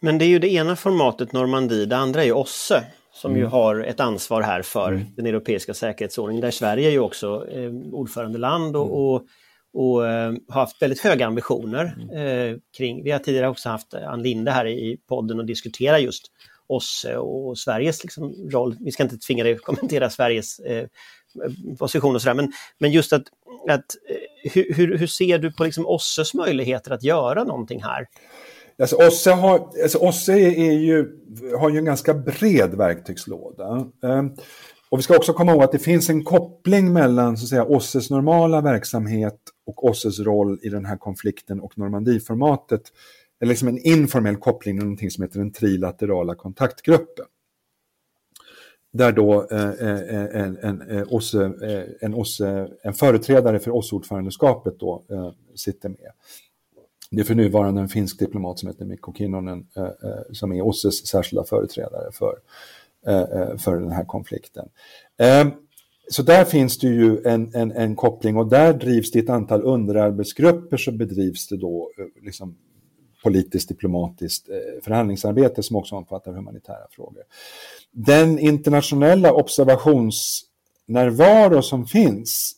Men det är ju det ena formatet Normandie, det andra är ju OSSE som mm. ju har ett ansvar här för mm. den europeiska säkerhetsordningen, där Sverige är ju också eh, ordförandeland och, mm. och, och eh, har haft väldigt höga ambitioner mm. eh, kring, vi har tidigare också haft Ann Linde här i podden och diskutera just oss och Sveriges liksom, roll. Vi ska inte tvinga dig att kommentera Sveriges eh, position och sådär, men, men just att, att eh, hur, hur ser du på liksom OSSEs möjligheter att göra någonting här? Alltså OSSE, har, alltså OSSE är ju, har ju en ganska bred verktygslåda. Ehm, och vi ska också komma ihåg att det finns en koppling mellan så att säga, OSSEs normala verksamhet och OSSEs roll i den här konflikten och Normandieformatet. Eller liksom en informell koppling, någonting som heter den trilaterala kontaktgruppen. Där då eh, eh, eh, en, en, en, OSSE, en, OSSE, en företrädare för OSSE-ordförandeskapet då sitter med. Det är för nuvarande en finsk diplomat som heter Mikko Kinnunen eh, eh som är OSSEs särskilda företrädare för, eh, eh för den här konflikten. Eh, så där finns det ju en, en, en, koppling och där drivs det ett antal underarbetsgrupper så bedrivs det då liksom politiskt diplomatiskt förhandlingsarbete som också omfattar humanitära frågor. Den internationella observationsnärvaro som finns,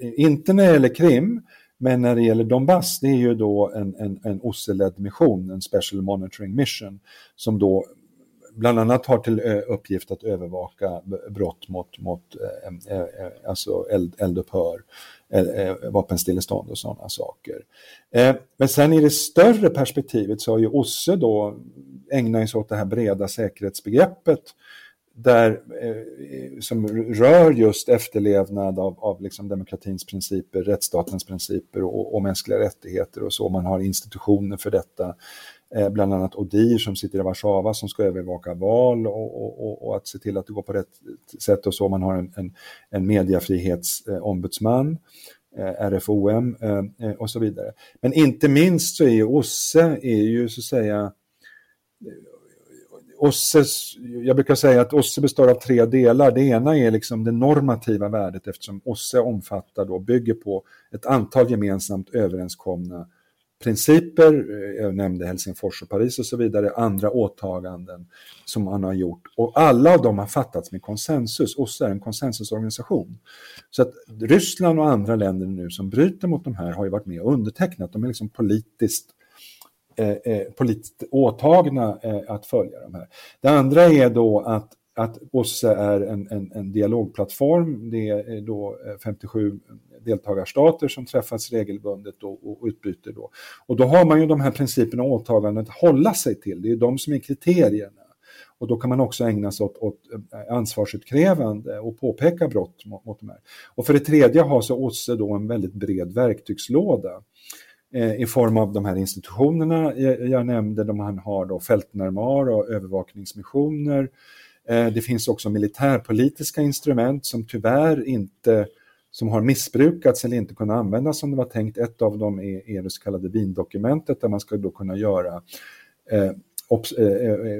inte när det gäller Krim, men när det gäller Donbass, det är ju då en, en, en OSSE-ledd mission, en Special Monitoring Mission, som då bland annat har till eh, uppgift att övervaka brott mot, mot eh, eh, eh alltså eld, eldupphör, vapenstillestånd och sådana saker. Men sen i det större perspektivet så har ju OSSE då ägnat sig åt det här breda säkerhetsbegreppet där, eh, som rör just efterlevnad av, av liksom demokratins principer, rättsstatens principer och, och mänskliga rättigheter och så. Man har institutioner för detta, eh, bland annat ODIR som sitter i Warszawa som ska övervaka val och, och, och, att se till att det går på rätt sätt och så. Man har en, en, en mediefrihetsombudsman eh, RFOM eh, och så vidare. Men inte minst så är ju OSSE är ju så att säga OSSEs, jag brukar säga att OSSE består av tre delar. Det ena är liksom det normativa värdet eftersom OSSE omfattar och bygger på ett antal gemensamt överenskomna principer, eh, jag nämnde Helsingfors och Paris och så vidare, andra åtaganden som man har gjort. Och alla av dem har fattats med konsensus. OSSE är en konsensusorganisation. Så att Ryssland och andra länder nu som bryter mot de här har ju varit med och undertecknat. De är liksom politiskt Eh, eh, politiskt åtagna eh, att följa de här. Det andra är då att, att OSSE är en, en, en dialogplattform. Det är då 57 deltagarstater som träffas regelbundet och, och utbyter då. Och då har man ju de här principerna och åtagandena att hålla sig till. Det är de som är kriterierna. Och då kan man också ägna sig åt, åt ansvarsutkrävande och påpeka brott mot, mot de här. Och för det tredje har så OSSE då en väldigt bred verktygslåda Eh, i form av de här institutionerna jag nämnde, de man har då fältnärmar och övervakningsmissioner. Eh, det finns också militärpolitiska instrument som tyvärr inte som har missbrukats eller inte kunnat användas som det var tänkt. Ett av dem är, är det så kallade Wiendokumentet där man ska då kunna göra, eh, obs, eh, eh,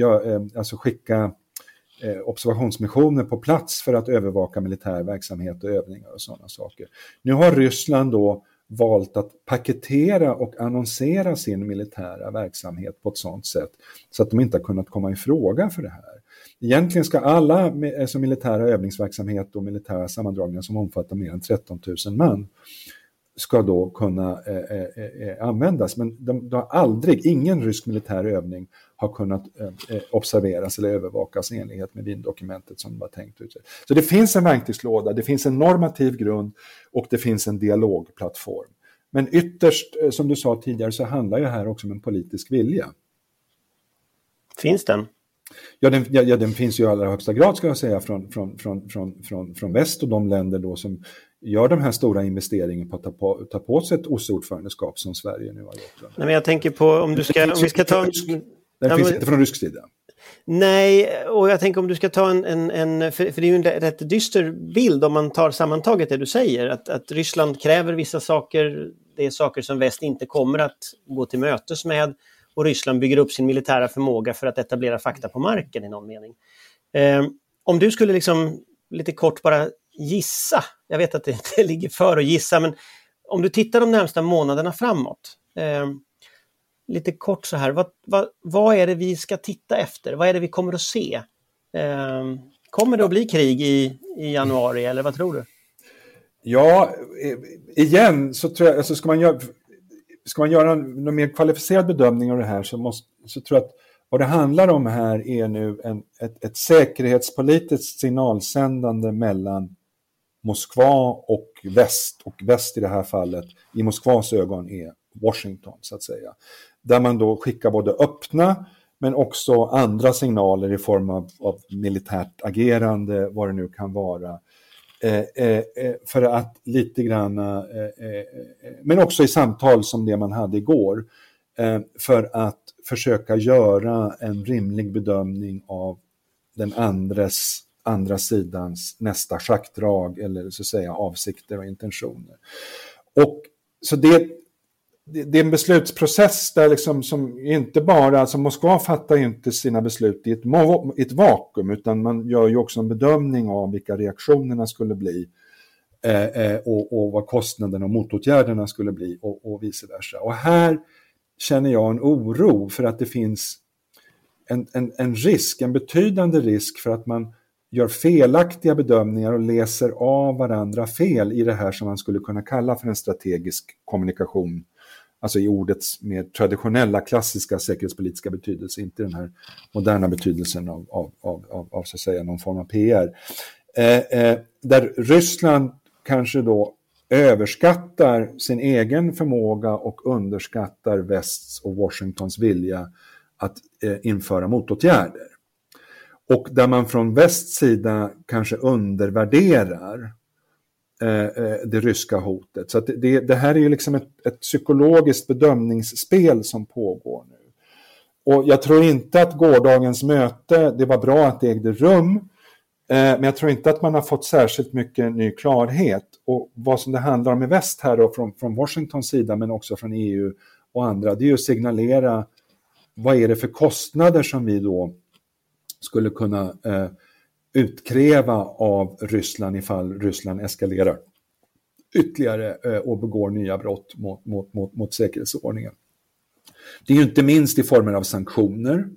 eh alltså skicka observationsmissioner på plats för att övervaka militär verksamhet och övningar och sådana saker. Nu har Ryssland då valt att paketera och annonsera sin militära verksamhet på ett sådant sätt så att de inte har kunnat komma i fråga för det här. Egentligen ska alla alltså militära övningsverksamhet och militära sammandragningar som omfattar mer än 13 000 man ska då kunna eh, eh, eh, användas. Men de, de, har aldrig, ingen rysk militär övning har kunnat observeras eller övervakas i enlighet med Wiendokumentet som var tänkt. Ut. Så det finns en verktygslåda, det finns en normativ grund och det finns en dialogplattform. Men ytterst, som du sa tidigare, så handlar det här också om en politisk vilja. Finns den? Ja den, ja, ja, den finns ju i allra högsta grad ska jag säga från, från, från, från, från, från väst och de länder då som gör de här stora investeringarna på att ta på, ta på sig ett OSSE-ordförandeskap som Sverige nu har gjort. Nej, men jag tänker på om du ska... Om vi ska ta... Den finns inte från rysk sida. Nej, och jag tänker om du ska ta en, en, en för, för, det är ju en rätt dyster bild om man tar sammantaget det du säger, att, att Ryssland kräver vissa saker, det är saker som väst inte kommer att gå till mötes med och Ryssland bygger upp sin militära förmåga för att etablera fakta på marken i någon mening. Eh, om du skulle liksom lite kort bara gissa, jag vet att det inte ligger för att gissa, men om du tittar de närmsta månaderna framåt, eh, lite kort så här, vad, vad, vad, är det vi ska titta efter? Vad är det vi kommer att se? Eh, kommer det att bli krig i, i januari eller vad tror du? Ja, eh, igen så tror jag, alltså ska man göra, ska man göra en, en mer kvalificerad bedömning av det här så, måste, så tror jag att vad det handlar om här är nu en, ett, ett säkerhetspolitiskt signalsändande mellan Moskva och väst, och väst i det här fallet, i Moskvas ögon är Washington så att säga. Där man då skickar både öppna men också andra signaler i form av, av militärt agerande, vad det nu kan vara, Eh, eh, eh för att lite grann, eh, eh, men också i samtal som det man hade igår, för att försöka göra en rimlig bedömning av den andres, andra sidans nästa schackdrag eller så att säga avsikter och intentioner. Och så det, det är en beslutsprocess där liksom som inte bara, alltså Moskva fattar inte sina beslut i ett, i ett vakuum utan man gör ju också en bedömning av vilka reaktionerna skulle bli eh, eh, och, och vad kostnaderna och motåtgärderna skulle bli och, och vice versa. Och här känner jag en oro för att det finns en, en, en risk, en betydande risk för att man gör felaktiga bedömningar och läser av varandra fel i det här som man skulle kunna kalla för en strategisk kommunikation alltså i ordets mer traditionella klassiska säkerhetspolitiska betydelse, inte den här moderna betydelsen av, av, av, av, av så att säga någon form av PR. Eh, eh, där Ryssland kanske då överskattar sin egen förmåga och underskattar västs och Washingtons vilja att eh, införa motåtgärder. Och där man från västs sida kanske undervärderar Eh, eh det ryska hotet. Så det, det, här är ju liksom ett, ett, psykologiskt bedömningsspel som pågår nu. Och jag tror inte att gårdagens möte, det var bra att det ägde rum, eh, men jag tror inte att man har fått särskilt mycket ny klarhet. Och vad som det handlar om i väst här då, från, från Washingtons sida, men också från EU och andra, det är ju att signalera vad är det för kostnader som vi då skulle kunna eh, utkräva av Ryssland ifall Ryssland eskalerar ytterligare eh, och begår nya brott mot, mot, mot, mot säkerhetsordningen. Det är ju inte minst i former av sanktioner,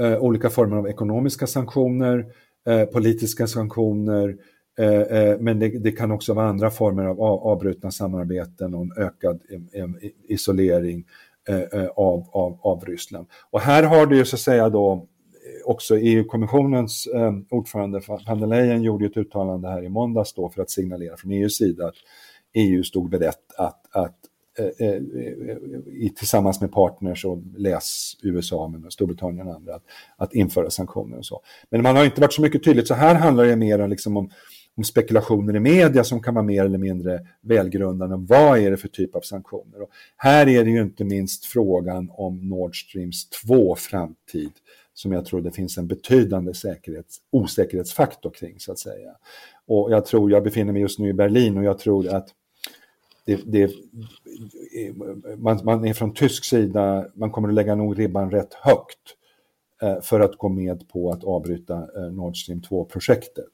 eh, olika former av ekonomiska sanktioner, eh, politiska sanktioner, eh, eh men det, det, kan också vara andra former av avbrutna samarbeten och en ökad isolering eh, eh, av, av, av Ryssland. Och här har det ju så att säga då också EU-kommissionens eh, ordförande van der Leyen gjorde ett uttalande här i måndags då för att signalera från EUs sida att EU stod berett att, att eh, eh, eh tillsammans med partners och läs USA, men Storbritannien och andra, att, att, införa sanktioner och så. Men man har inte varit så mycket tydligt, så här handlar det mer liksom om, om spekulationer i media som kan vara mer eller mindre välgrundade. Vad är det för typ av sanktioner? Och här är det ju inte minst frågan om Nord Streams 2 framtid som jag tror det finns en betydande säkerhets, osäkerhetsfaktor kring, så att säga. Och jag tror, jag befinner mig just nu i Berlin och jag tror att det, det, man, man, är från tysk sida, man kommer att lägga nog ribban rätt högt eh, för att gå med på att avbryta eh, Nord Stream 2-projektet.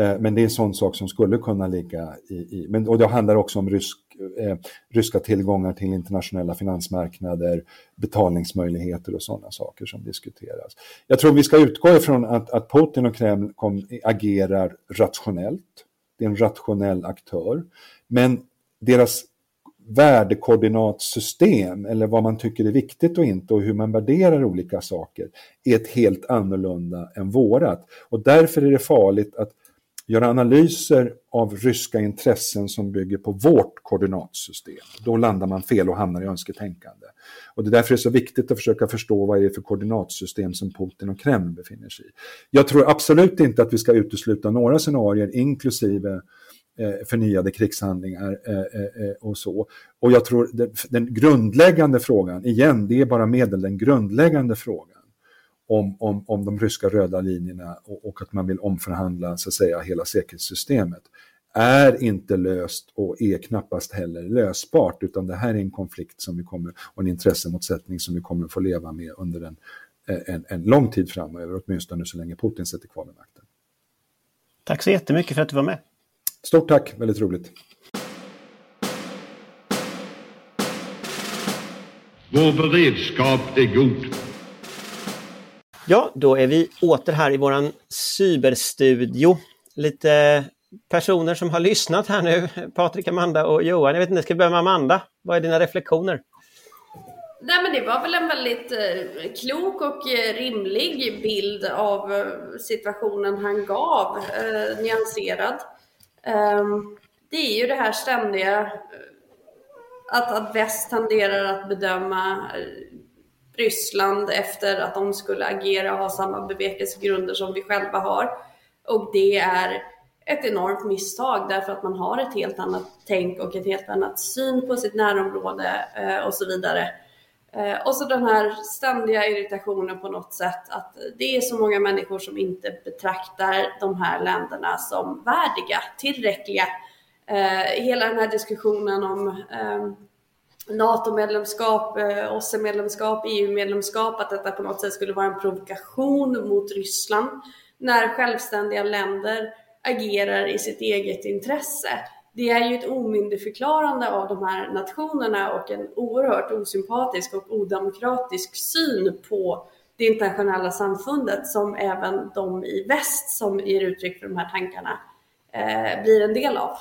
Eh, men det är en sån sak som skulle kunna ligga i... i men, och det handlar också om rysk, eh, ryska tillgångar till internationella finansmarknader, betalningsmöjligheter och sådana saker som diskuteras. Jag tror vi ska utgå ifrån att, att Putin och Kreml kom, agerar rationellt. Det är en rationell aktör. Men deras värdekoordinatsystem eller vad man tycker är viktigt och inte och hur man värderar olika saker är ett helt annorlunda än vårat. Och därför är det farligt att göra analyser av ryska intressen som bygger på vårt koordinatsystem. Då landar man fel och hamnar i önsketänkande. Och det är därför det är så viktigt att försöka förstå vad det är för koordinatsystem som Putin och Kreml befinner sig i. Jag tror absolut inte att vi ska utesluta några scenarier, inklusive eh, förnyade krigshandlingar eh, eh, och så. Och jag tror den grundläggande frågan, igen, det är bara medel, den grundläggande frågan om, om, om de ryska röda linjerna och, och, att man vill omförhandla så att säga hela säkerhetssystemet är inte löst och är knappast heller lösbart utan det här är en konflikt som vi kommer och en intressemotsättning som vi kommer få leva med under en, en, en lång tid framöver, åtminstone så länge Putin sitter kvar vid makten. Tack så jättemycket för att du var med. Stort tack, väldigt roligt. Vår beredskap är god. Ja, då är vi åter här i våran cyberstudio. Lite personer som har lyssnat här nu, Patrik, Amanda och Johan. Jag vet inte, ska vi börja med Amanda? Vad är dina reflektioner? Nej men det var väl en väldigt eh, klok och eh, rimlig bild av eh, situationen han gav, eh, nyanserad. Ehm, det är ju det här ständiga eh, att, att väst tenderar att bedöma eh, Ryssland efter att de skulle agera och ha samma bevekelsegrunder som vi själva har. Och det är ett enormt misstag därför att man har ett helt annat tänk och ett helt annat syn på sitt närområde eh, och så vidare. Eh, och så den här ständiga irritationen på något sätt att det är så många människor som inte betraktar de här länderna som värdiga, tillräckliga. Eh, hela den här diskussionen om ehm, NATO-medlemskap, eh, OSSE-medlemskap, EU-medlemskap, att detta på något sätt skulle vara en provokation mot Ryssland när självständiga länder agerar i sitt eget intresse. Det är ju ett omyndigförklarande av de här nationerna och en oerhört osympatisk och odemokratisk syn på det internationella samfundet som även de i väst som ger uttryck för de här tankarna eh, blir en del av.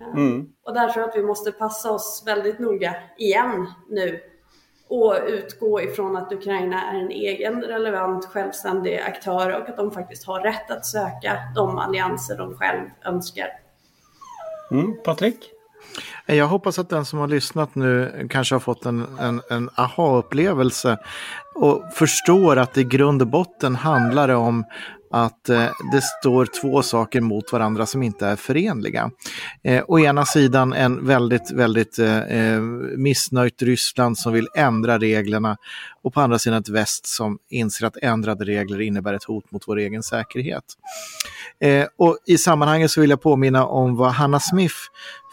Mm. Och där tror jag att vi måste passa oss väldigt noga igen nu och utgå ifrån att Ukraina är en egen relevant självständig aktör och att de faktiskt har rätt att söka de allianser de själv önskar. Mm, Patrik? Jag hoppas att den som har lyssnat nu kanske har fått en, en, en aha-upplevelse och förstår att i grund och botten handlar det om att eh, det står två saker mot varandra som inte är förenliga. Eh, å ena sidan en väldigt, väldigt eh, eh, missnöjt Ryssland som vill ändra reglerna och på andra sidan ett väst som inser att ändrade regler innebär ett hot mot vår egen säkerhet. Eh, och I sammanhanget så vill jag påminna om vad Hanna Smith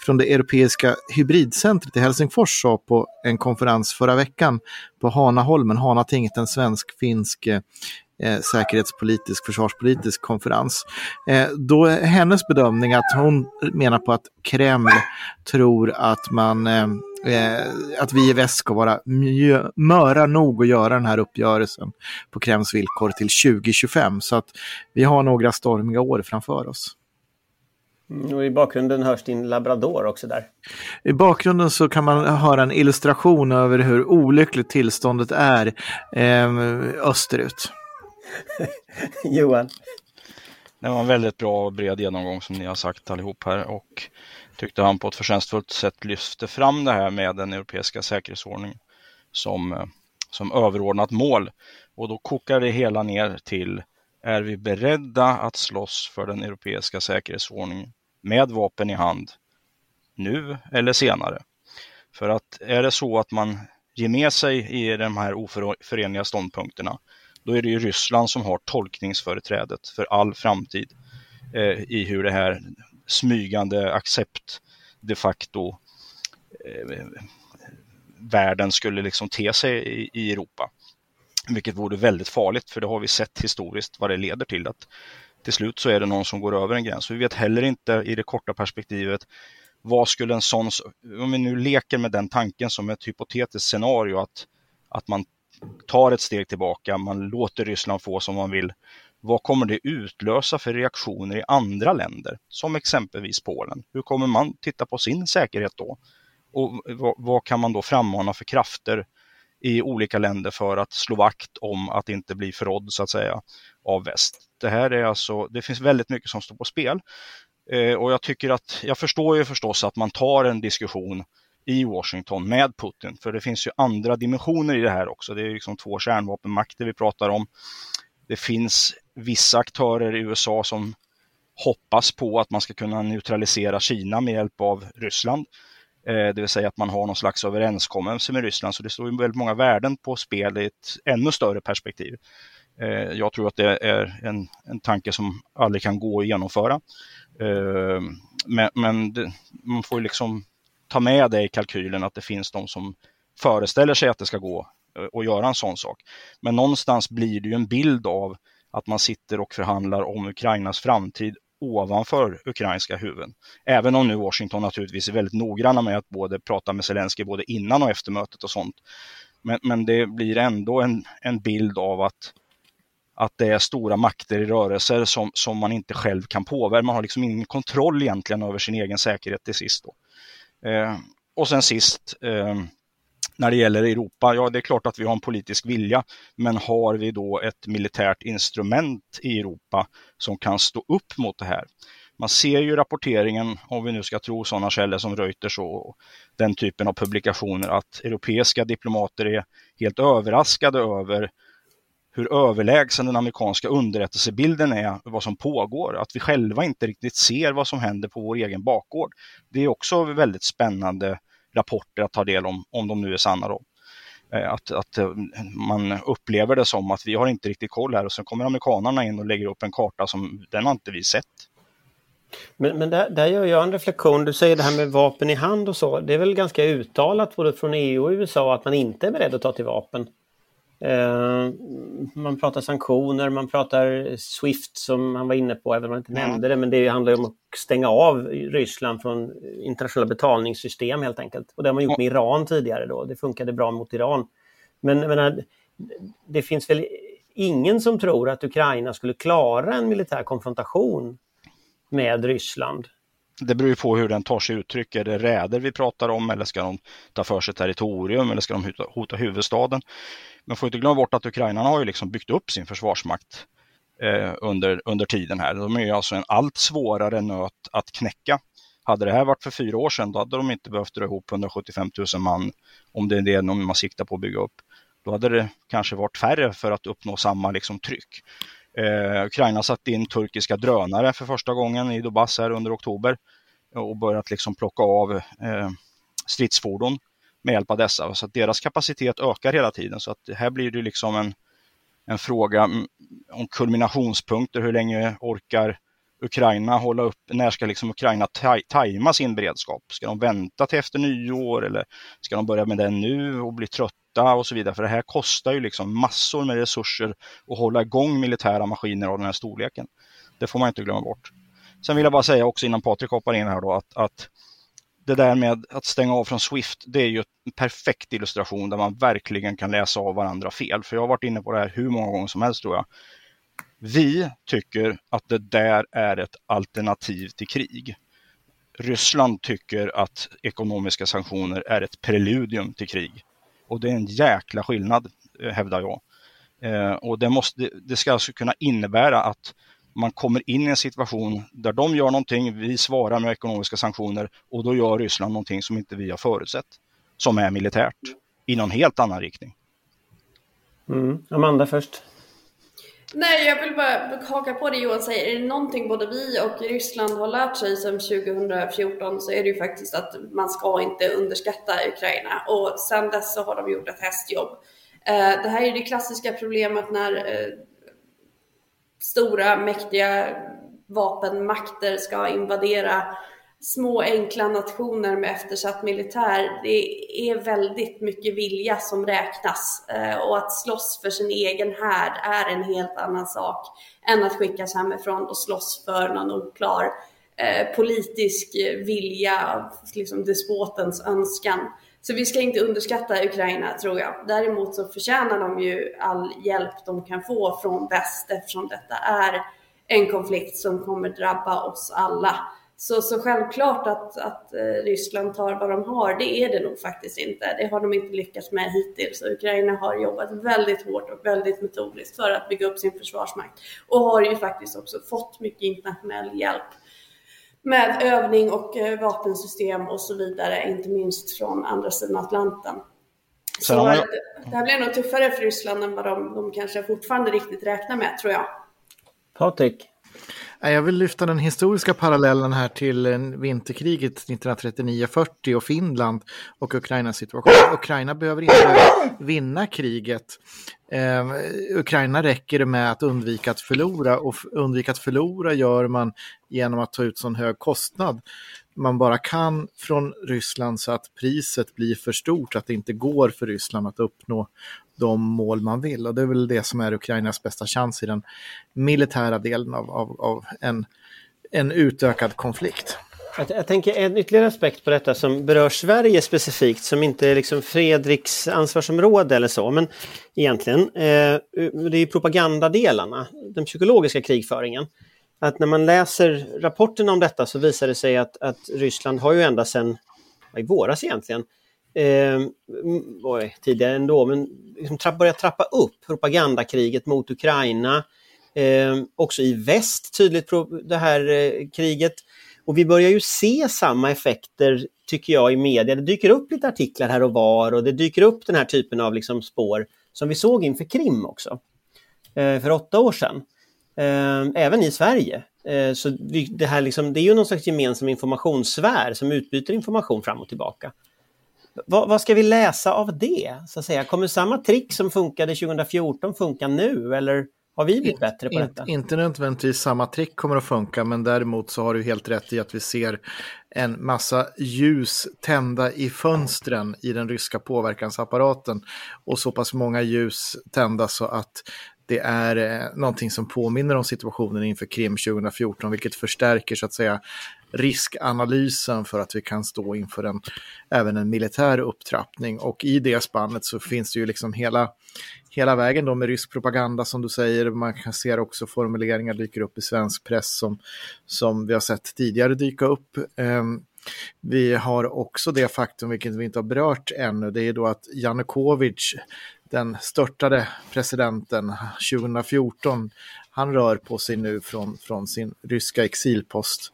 från det europeiska hybridcentret i Helsingfors sa på en konferens förra veckan på Hanaholmen, Hanatinget, en svensk-finsk eh, eh, säkerhetspolitisk, försvarspolitisk konferens. Eh, då är hennes bedömning att hon menar på att Kreml tror att man eh, eh att vi i väst ska vara möra nog att göra den här uppgörelsen på Kremls villkor till 2025. Så att vi har några stormiga år framför oss. Mm, och I bakgrunden hörs din labrador också där. I bakgrunden så kan man höra en illustration över hur olyckligt tillståndet är eh, österut. Johan? Det var en väldigt bra och bred genomgång som ni har sagt allihop här och tyckte han på ett förtjänstfullt sätt lyfte fram det här med den europeiska säkerhetsordningen som, eh, som överordnat mål. Och då kokar det hela ner till är vi beredda att slåss för den europeiska säkerhetsordningen med vapen i hand nu eller senare? För att är det så att man ger med sig i de här oförenliga ståndpunkterna, då är det ju Ryssland som har tolkningsföreträdet för all framtid eh, i hur det här smygande accept de facto eh, världen skulle liksom te sig i, i Europa. Vilket vore väldigt farligt, för det har vi sett historiskt vad det leder till. att Till slut så är det någon som går över en gräns. Vi vet heller inte i det korta perspektivet vad skulle en sån, om vi nu leker med den tanken som ett hypotetiskt scenario att, att man tar ett steg tillbaka, man låter Ryssland få som man vill. Vad kommer det utlösa för reaktioner i andra länder, som exempelvis Polen? Hur kommer man titta på sin säkerhet då? Och vad, vad kan man då frammana för krafter i olika länder för att slå vakt om att inte bli förrådd så att säga av väst. Det här är alltså, det finns väldigt mycket som står på spel. Eh, och jag tycker att, jag förstår ju förstås att man tar en diskussion i Washington med Putin, för det finns ju andra dimensioner i det här också. Det är liksom två kärnvapenmakter vi pratar om. Det finns vissa aktörer i USA som hoppas på att man ska kunna neutralisera Kina med hjälp av Ryssland. Eh, det vill säga att man har någon slags överenskommelse med Ryssland. Så det står ju väldigt många värden på spel i ett ännu större perspektiv. Eh, jag tror att det är en, en tanke som aldrig kan gå att genomföra. Eh, men, men det, man får liksom ta med det i kalkylen att det finns de som föreställer sig att det ska gå eh, att göra en sån sak. Men någonstans blir det ju en bild av att man sitter och förhandlar om Ukrainas framtid ovanför ukrainska huvuden. Även om nu Washington naturligtvis är väldigt noggranna med att både prata med Zelensky både innan och efter mötet och sånt. Men, men det blir ändå en, en bild av att, att det är stora makter i rörelser som, som man inte själv kan påverka. Man har liksom ingen kontroll egentligen över sin egen säkerhet till sist. Då. Eh, och sen sist, eh, när det gäller Europa, ja det är klart att vi har en politisk vilja, men har vi då ett militärt instrument i Europa som kan stå upp mot det här? Man ser ju rapporteringen, om vi nu ska tro sådana källor som Reuters och den typen av publikationer, att europeiska diplomater är helt överraskade över hur överlägsen den amerikanska underrättelsebilden är, vad som pågår, att vi själva inte riktigt ser vad som händer på vår egen bakgård. Det är också väldigt spännande rapporter att ta del om, om de nu är sanna. Då. Eh, att, att eh, man upplever det som att vi har inte riktigt koll här och sen kommer amerikanerna in och lägger upp en karta som den har inte vi sett. Men, men där, där gör jag en reflektion. Du säger det här med vapen i hand och så. Det är väl ganska uttalat både från EU och USA att man inte är beredd att ta till vapen. Eh, man pratar sanktioner, man pratar Swift som man var inne på, även om man inte mm. nämnde det, men det handlar om att stänga av Ryssland från internationella betalningssystem helt enkelt. Och det har man gjort med Iran tidigare då, det funkade bra mot Iran. Men menar, det finns väl ingen som tror att Ukraina skulle klara en militär konfrontation med Ryssland det beror ju på hur den tar sig uttryck. Är det räder vi pratar om eller ska de ta för sig territorium eller ska de hota, huvudstaden? Men får inte glömma bort att ukrainarna har ju liksom byggt upp sin försvarsmakt eh, under, under tiden här. De är ju alltså en allt svårare nöt att knäcka. Hade det här varit för fyra år sedan, då hade de inte behövt dra ihop 175 000 man, om det är det man siktar på att bygga upp. Då hade det kanske varit färre för att uppnå samma liksom, tryck. Eh, Ukraina satte in turkiska drönare för första gången i Donbass här under oktober och börjat liksom plocka av eh, stridsfordon med hjälp av dessa. Så att deras kapacitet ökar hela tiden. Så att här blir det liksom en, en fråga mm, om kulminationspunkter. Hur länge orkar Ukraina hålla upp, när ska liksom Ukraina tajma sin beredskap? Ska de vänta till efter nyår eller ska de börja med den nu och bli trötta och så vidare? För det här kostar ju liksom massor med resurser att hålla igång militära maskiner av den här storleken. Det får man inte glömma bort. Sen vill jag bara säga också innan Patrik hoppar in här då att, att det där med att stänga av från Swift, det är ju en perfekt illustration där man verkligen kan läsa av varandra fel. För jag har varit inne på det här hur många gånger som helst tror jag. Vi tycker att det där är ett alternativ till krig. Ryssland tycker att ekonomiska sanktioner är ett preludium till krig. Och det är en jäkla skillnad, eh, hävdar jag. Eh, och det, måste, det ska alltså kunna innebära att man kommer in i en situation där de gör någonting, vi svarar med ekonomiska sanktioner och då gör Ryssland någonting som inte vi har förutsett, som är militärt, i någon helt annan riktning. Mm. Amanda först. Nej, jag vill bara haka på det Johan säger. Är det någonting både vi och Ryssland har lärt sig sedan 2014 så är det ju faktiskt att man ska inte underskatta Ukraina. Och sedan dess så har de gjort ett hästjobb. Eh, det här är det klassiska problemet när eh, stora mäktiga vapenmakter ska invadera små enkla nationer med eftersatt militär, det är väldigt mycket vilja som räknas. Eh, och att slåss för sin egen härd är en helt annan sak än att skickas hemifrån och slåss för någon oklar eh, politisk vilja, liksom despotens önskan. Så vi ska inte underskatta Ukraina tror jag. Däremot så förtjänar de ju all hjälp de kan få från väst eftersom detta är en konflikt som kommer drabba oss alla. Så, så självklart att, att eh, Ryssland tar vad de har, det är det nog faktiskt inte. Det har de inte lyckats med hittills. Ukraina har jobbat väldigt hårt och väldigt metodiskt för att bygga upp sin försvarsmakt och har ju faktiskt också fått mycket internationell hjälp med övning och eh, vapensystem och så vidare, inte minst från andra sidan Atlanten. Så jag... det här blir nog tuffare för Ryssland än vad de, de kanske fortfarande riktigt räknar med, tror jag. Patrik? Jag vill lyfta den historiska parallellen här till eh, vinterkriget 1939-40 och Finland och Ukrainas situation. Ukraina behöver inte vinna kriget. Eh, Ukraina räcker det med att undvika att förlora och undvika att förlora gör man genom att ta ut sån hög kostnad man bara kan från Ryssland så att priset blir för stort, att det inte går för Ryssland att uppnå de mål man vill. Och det är väl det som är Ukrainas bästa chans i den militära delen av, av, av en, en utökad konflikt. Jag, jag, tänker en ytterligare aspekt på detta som berör Sverige specifikt, som inte är liksom Fredriks ansvarsområde eller så, men egentligen, eh, det är propagandadelarna, den psykologiska krigföringen. Att när man läser rapporterna om detta så visar det sig att, att Ryssland har ju ända sedan i våras egentligen eh, oj, tidigare ändå, men liksom tra börja trappa upp propagandakriget mot Ukraina. Eh, också i väst tydligt det här eh, kriget. Och vi börjar ju se samma effekter, tycker jag, i media. Det dyker upp lite artiklar här och var och det dyker upp den här typen av liksom, spår som vi såg inför Krim också, eh, för åtta år sedan. Eh, även i Sverige. Eh, så vi, det, här liksom, det är ju någon slags gemensam informationssfär som utbyter information fram och tillbaka. Vad, vad, ska vi läsa av det? Så att säga? Kommer samma trick som funkade 2014 funka nu eller har vi blivit bättre på detta? Inte nödvändigtvis samma trick kommer att funka men däremot så har du helt rätt i att vi ser en massa ljus tända i fönstren i den ryska påverkansapparaten och så pass många ljus tända så att det är eh, någonting som påminner om situationen inför Krim 2014, vilket förstärker så att säga riskanalysen för att vi kan stå inför en, även en militär upptrappning. Och i det spannet så finns det ju liksom hela, hela vägen då med rysk propaganda som du säger. Man kan se också formuleringar dyker upp i svensk press som, som vi har sett tidigare dyka upp. Um, vi har också det faktum, vilket vi inte har berört ännu, det är då att Janukovic den störtade presidenten 2014, han rör på sig nu från, från sin ryska exilpost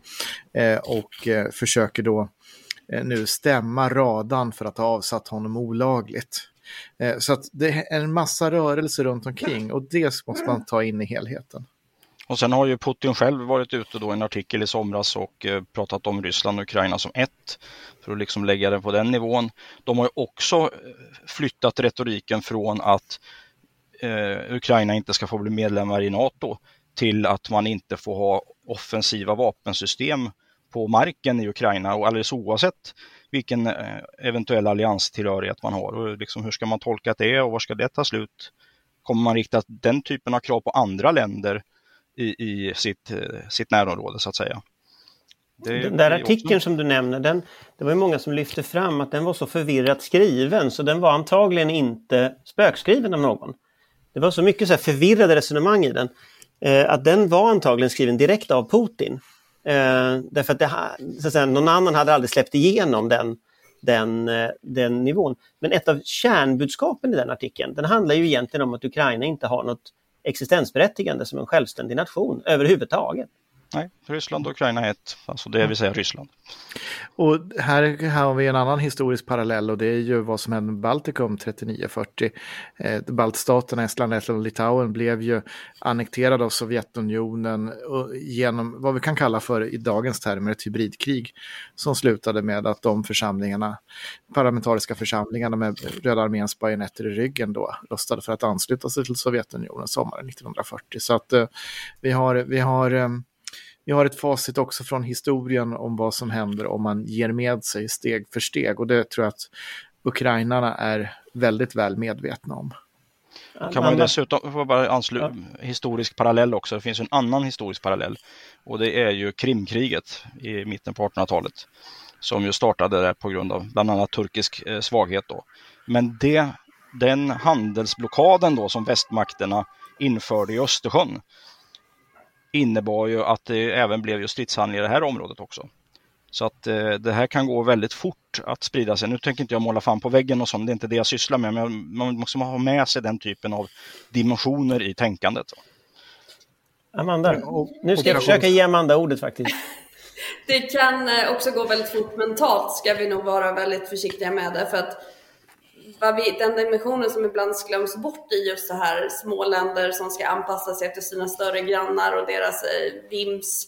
eh, och eh, försöker då eh, nu stämma radan för att ha avsatt honom olagligt. Eh, så att det är en massa rörelser runt omkring och det måste man ta in i helheten. Och sen har ju Putin själv varit ute då i en artikel i somras och eh, pratat om Ryssland och Ukraina som ett, för att liksom lägga det på den nivån. De har ju också eh, flyttat retoriken från att eh, Ukraina inte ska få bli medlemmar i NATO till att man inte får ha offensiva vapensystem på marken i Ukraina och alldeles oavsett vilken eh, eventuell allianstillhörighet man har. Och liksom, hur ska man tolka det och var ska det ta slut? Kommer man rikta den typen av krav på andra länder i, i sitt, eh, sitt närområde så att säga. Det, den där artikeln också... som du nämner, den, det var ju många som lyfte fram att den var så förvirrat skriven så den var antagligen inte spökskriven av någon. Det var så mycket så förvirrade resonemang i den eh, att den var antagligen skriven direkt av Putin. Eh, därför att, det, så att säga, någon annan hade aldrig släppt igenom den, den, eh, den nivån. Men ett av kärnbudskapen i den artikeln, den handlar ju egentligen om att Ukraina inte har något existensberättigande som en självständig nation överhuvudtaget. Nej, Ryssland och Ukraina är ett, alltså det vill säga Ryssland. Och här, här har vi en annan historisk parallell och det är ju vad som hände med Baltikum 39-40. Eh, baltstaterna, Estland, Lettland och Litauen blev ju annekterade av Sovjetunionen genom vad vi kan kalla för i dagens termer ett hybridkrig som slutade med att de församlingarna, parlamentariska församlingarna med Röda arméns bajonetter i ryggen då röstade för att ansluta sig till Sovjetunionen sommaren 1940. Så att eh, vi har, vi har eh, vi har ett facit också från historien om vad som händer om man ger med sig steg för steg och det tror jag att ukrainarna är väldigt väl medvetna om. Kan man dessutom, få bara ansluta, ja. historisk parallell också, det finns en annan historisk parallell och det är ju Krimkriget i mitten på 1800-talet som ju startade där på grund av bland annat turkisk eh, svaghet då. Men det, den handelsblockaden då som västmakterna införde i Östersjön innebar ju att det även blev just stridshandlingar i det här området också. Så att eh, det här kan gå väldigt fort att sprida sig. Nu tänker inte jag måla fan på väggen och sånt, det är inte det jag sysslar med, men man måste ha med sig den typen av dimensioner i tänkandet. Amanda, nu ska jag försöka ge Amanda ordet faktiskt. Det kan eh, också gå väldigt fort mentalt, ska vi nog vara väldigt försiktiga med det, för att vi, den dimensionen som ibland glöms bort i just så här små länder som ska anpassa sig efter sina större grannar och deras eh, vims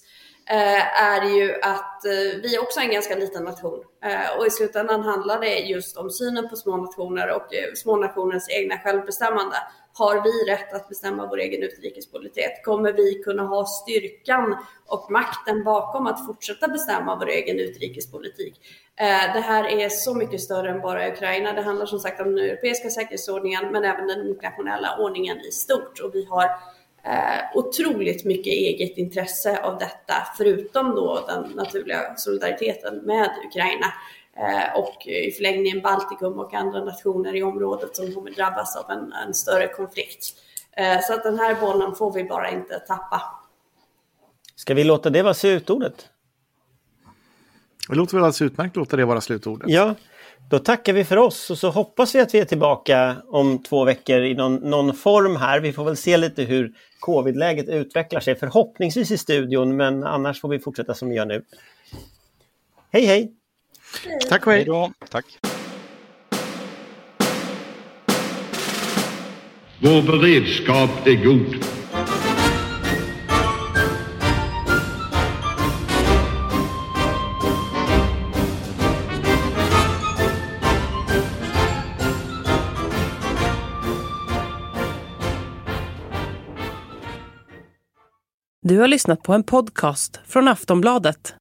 eh, är ju att eh, vi också är en ganska liten nation eh, och i slutändan handlar det just om synen på små nationer och eh, små nationers egna självbestämmande. Har vi rätt att bestämma vår egen utrikespolitik? Kommer vi kunna ha styrkan och makten bakom att fortsätta bestämma vår egen utrikespolitik? Eh, det här är så mycket större än bara Ukraina. Det handlar som sagt om den europeiska säkerhetsordningen men även den internationella ordningen i stort och vi har eh, otroligt mycket eget intresse av detta förutom då den naturliga solidariteten med Ukraina och i förlängningen Baltikum och andra nationer i området som kommer drabbas av en, en större konflikt. Så att den här bollen får vi bara inte tappa. Ska vi låta det vara slutordet? Det låter väl alldeles utmärkt låta det vara slutordet. Ja, då tackar vi för oss och så hoppas vi att vi är tillbaka om två veckor i någon, någon form här. Vi får väl se lite hur covidläget utvecklar sig, förhoppningsvis i studion, men annars får vi fortsätta som vi gör nu. Hej hej! Tack och hej! Då. Tack! Vår beredskap är god. Du har lyssnat på en podcast från Aftonbladet.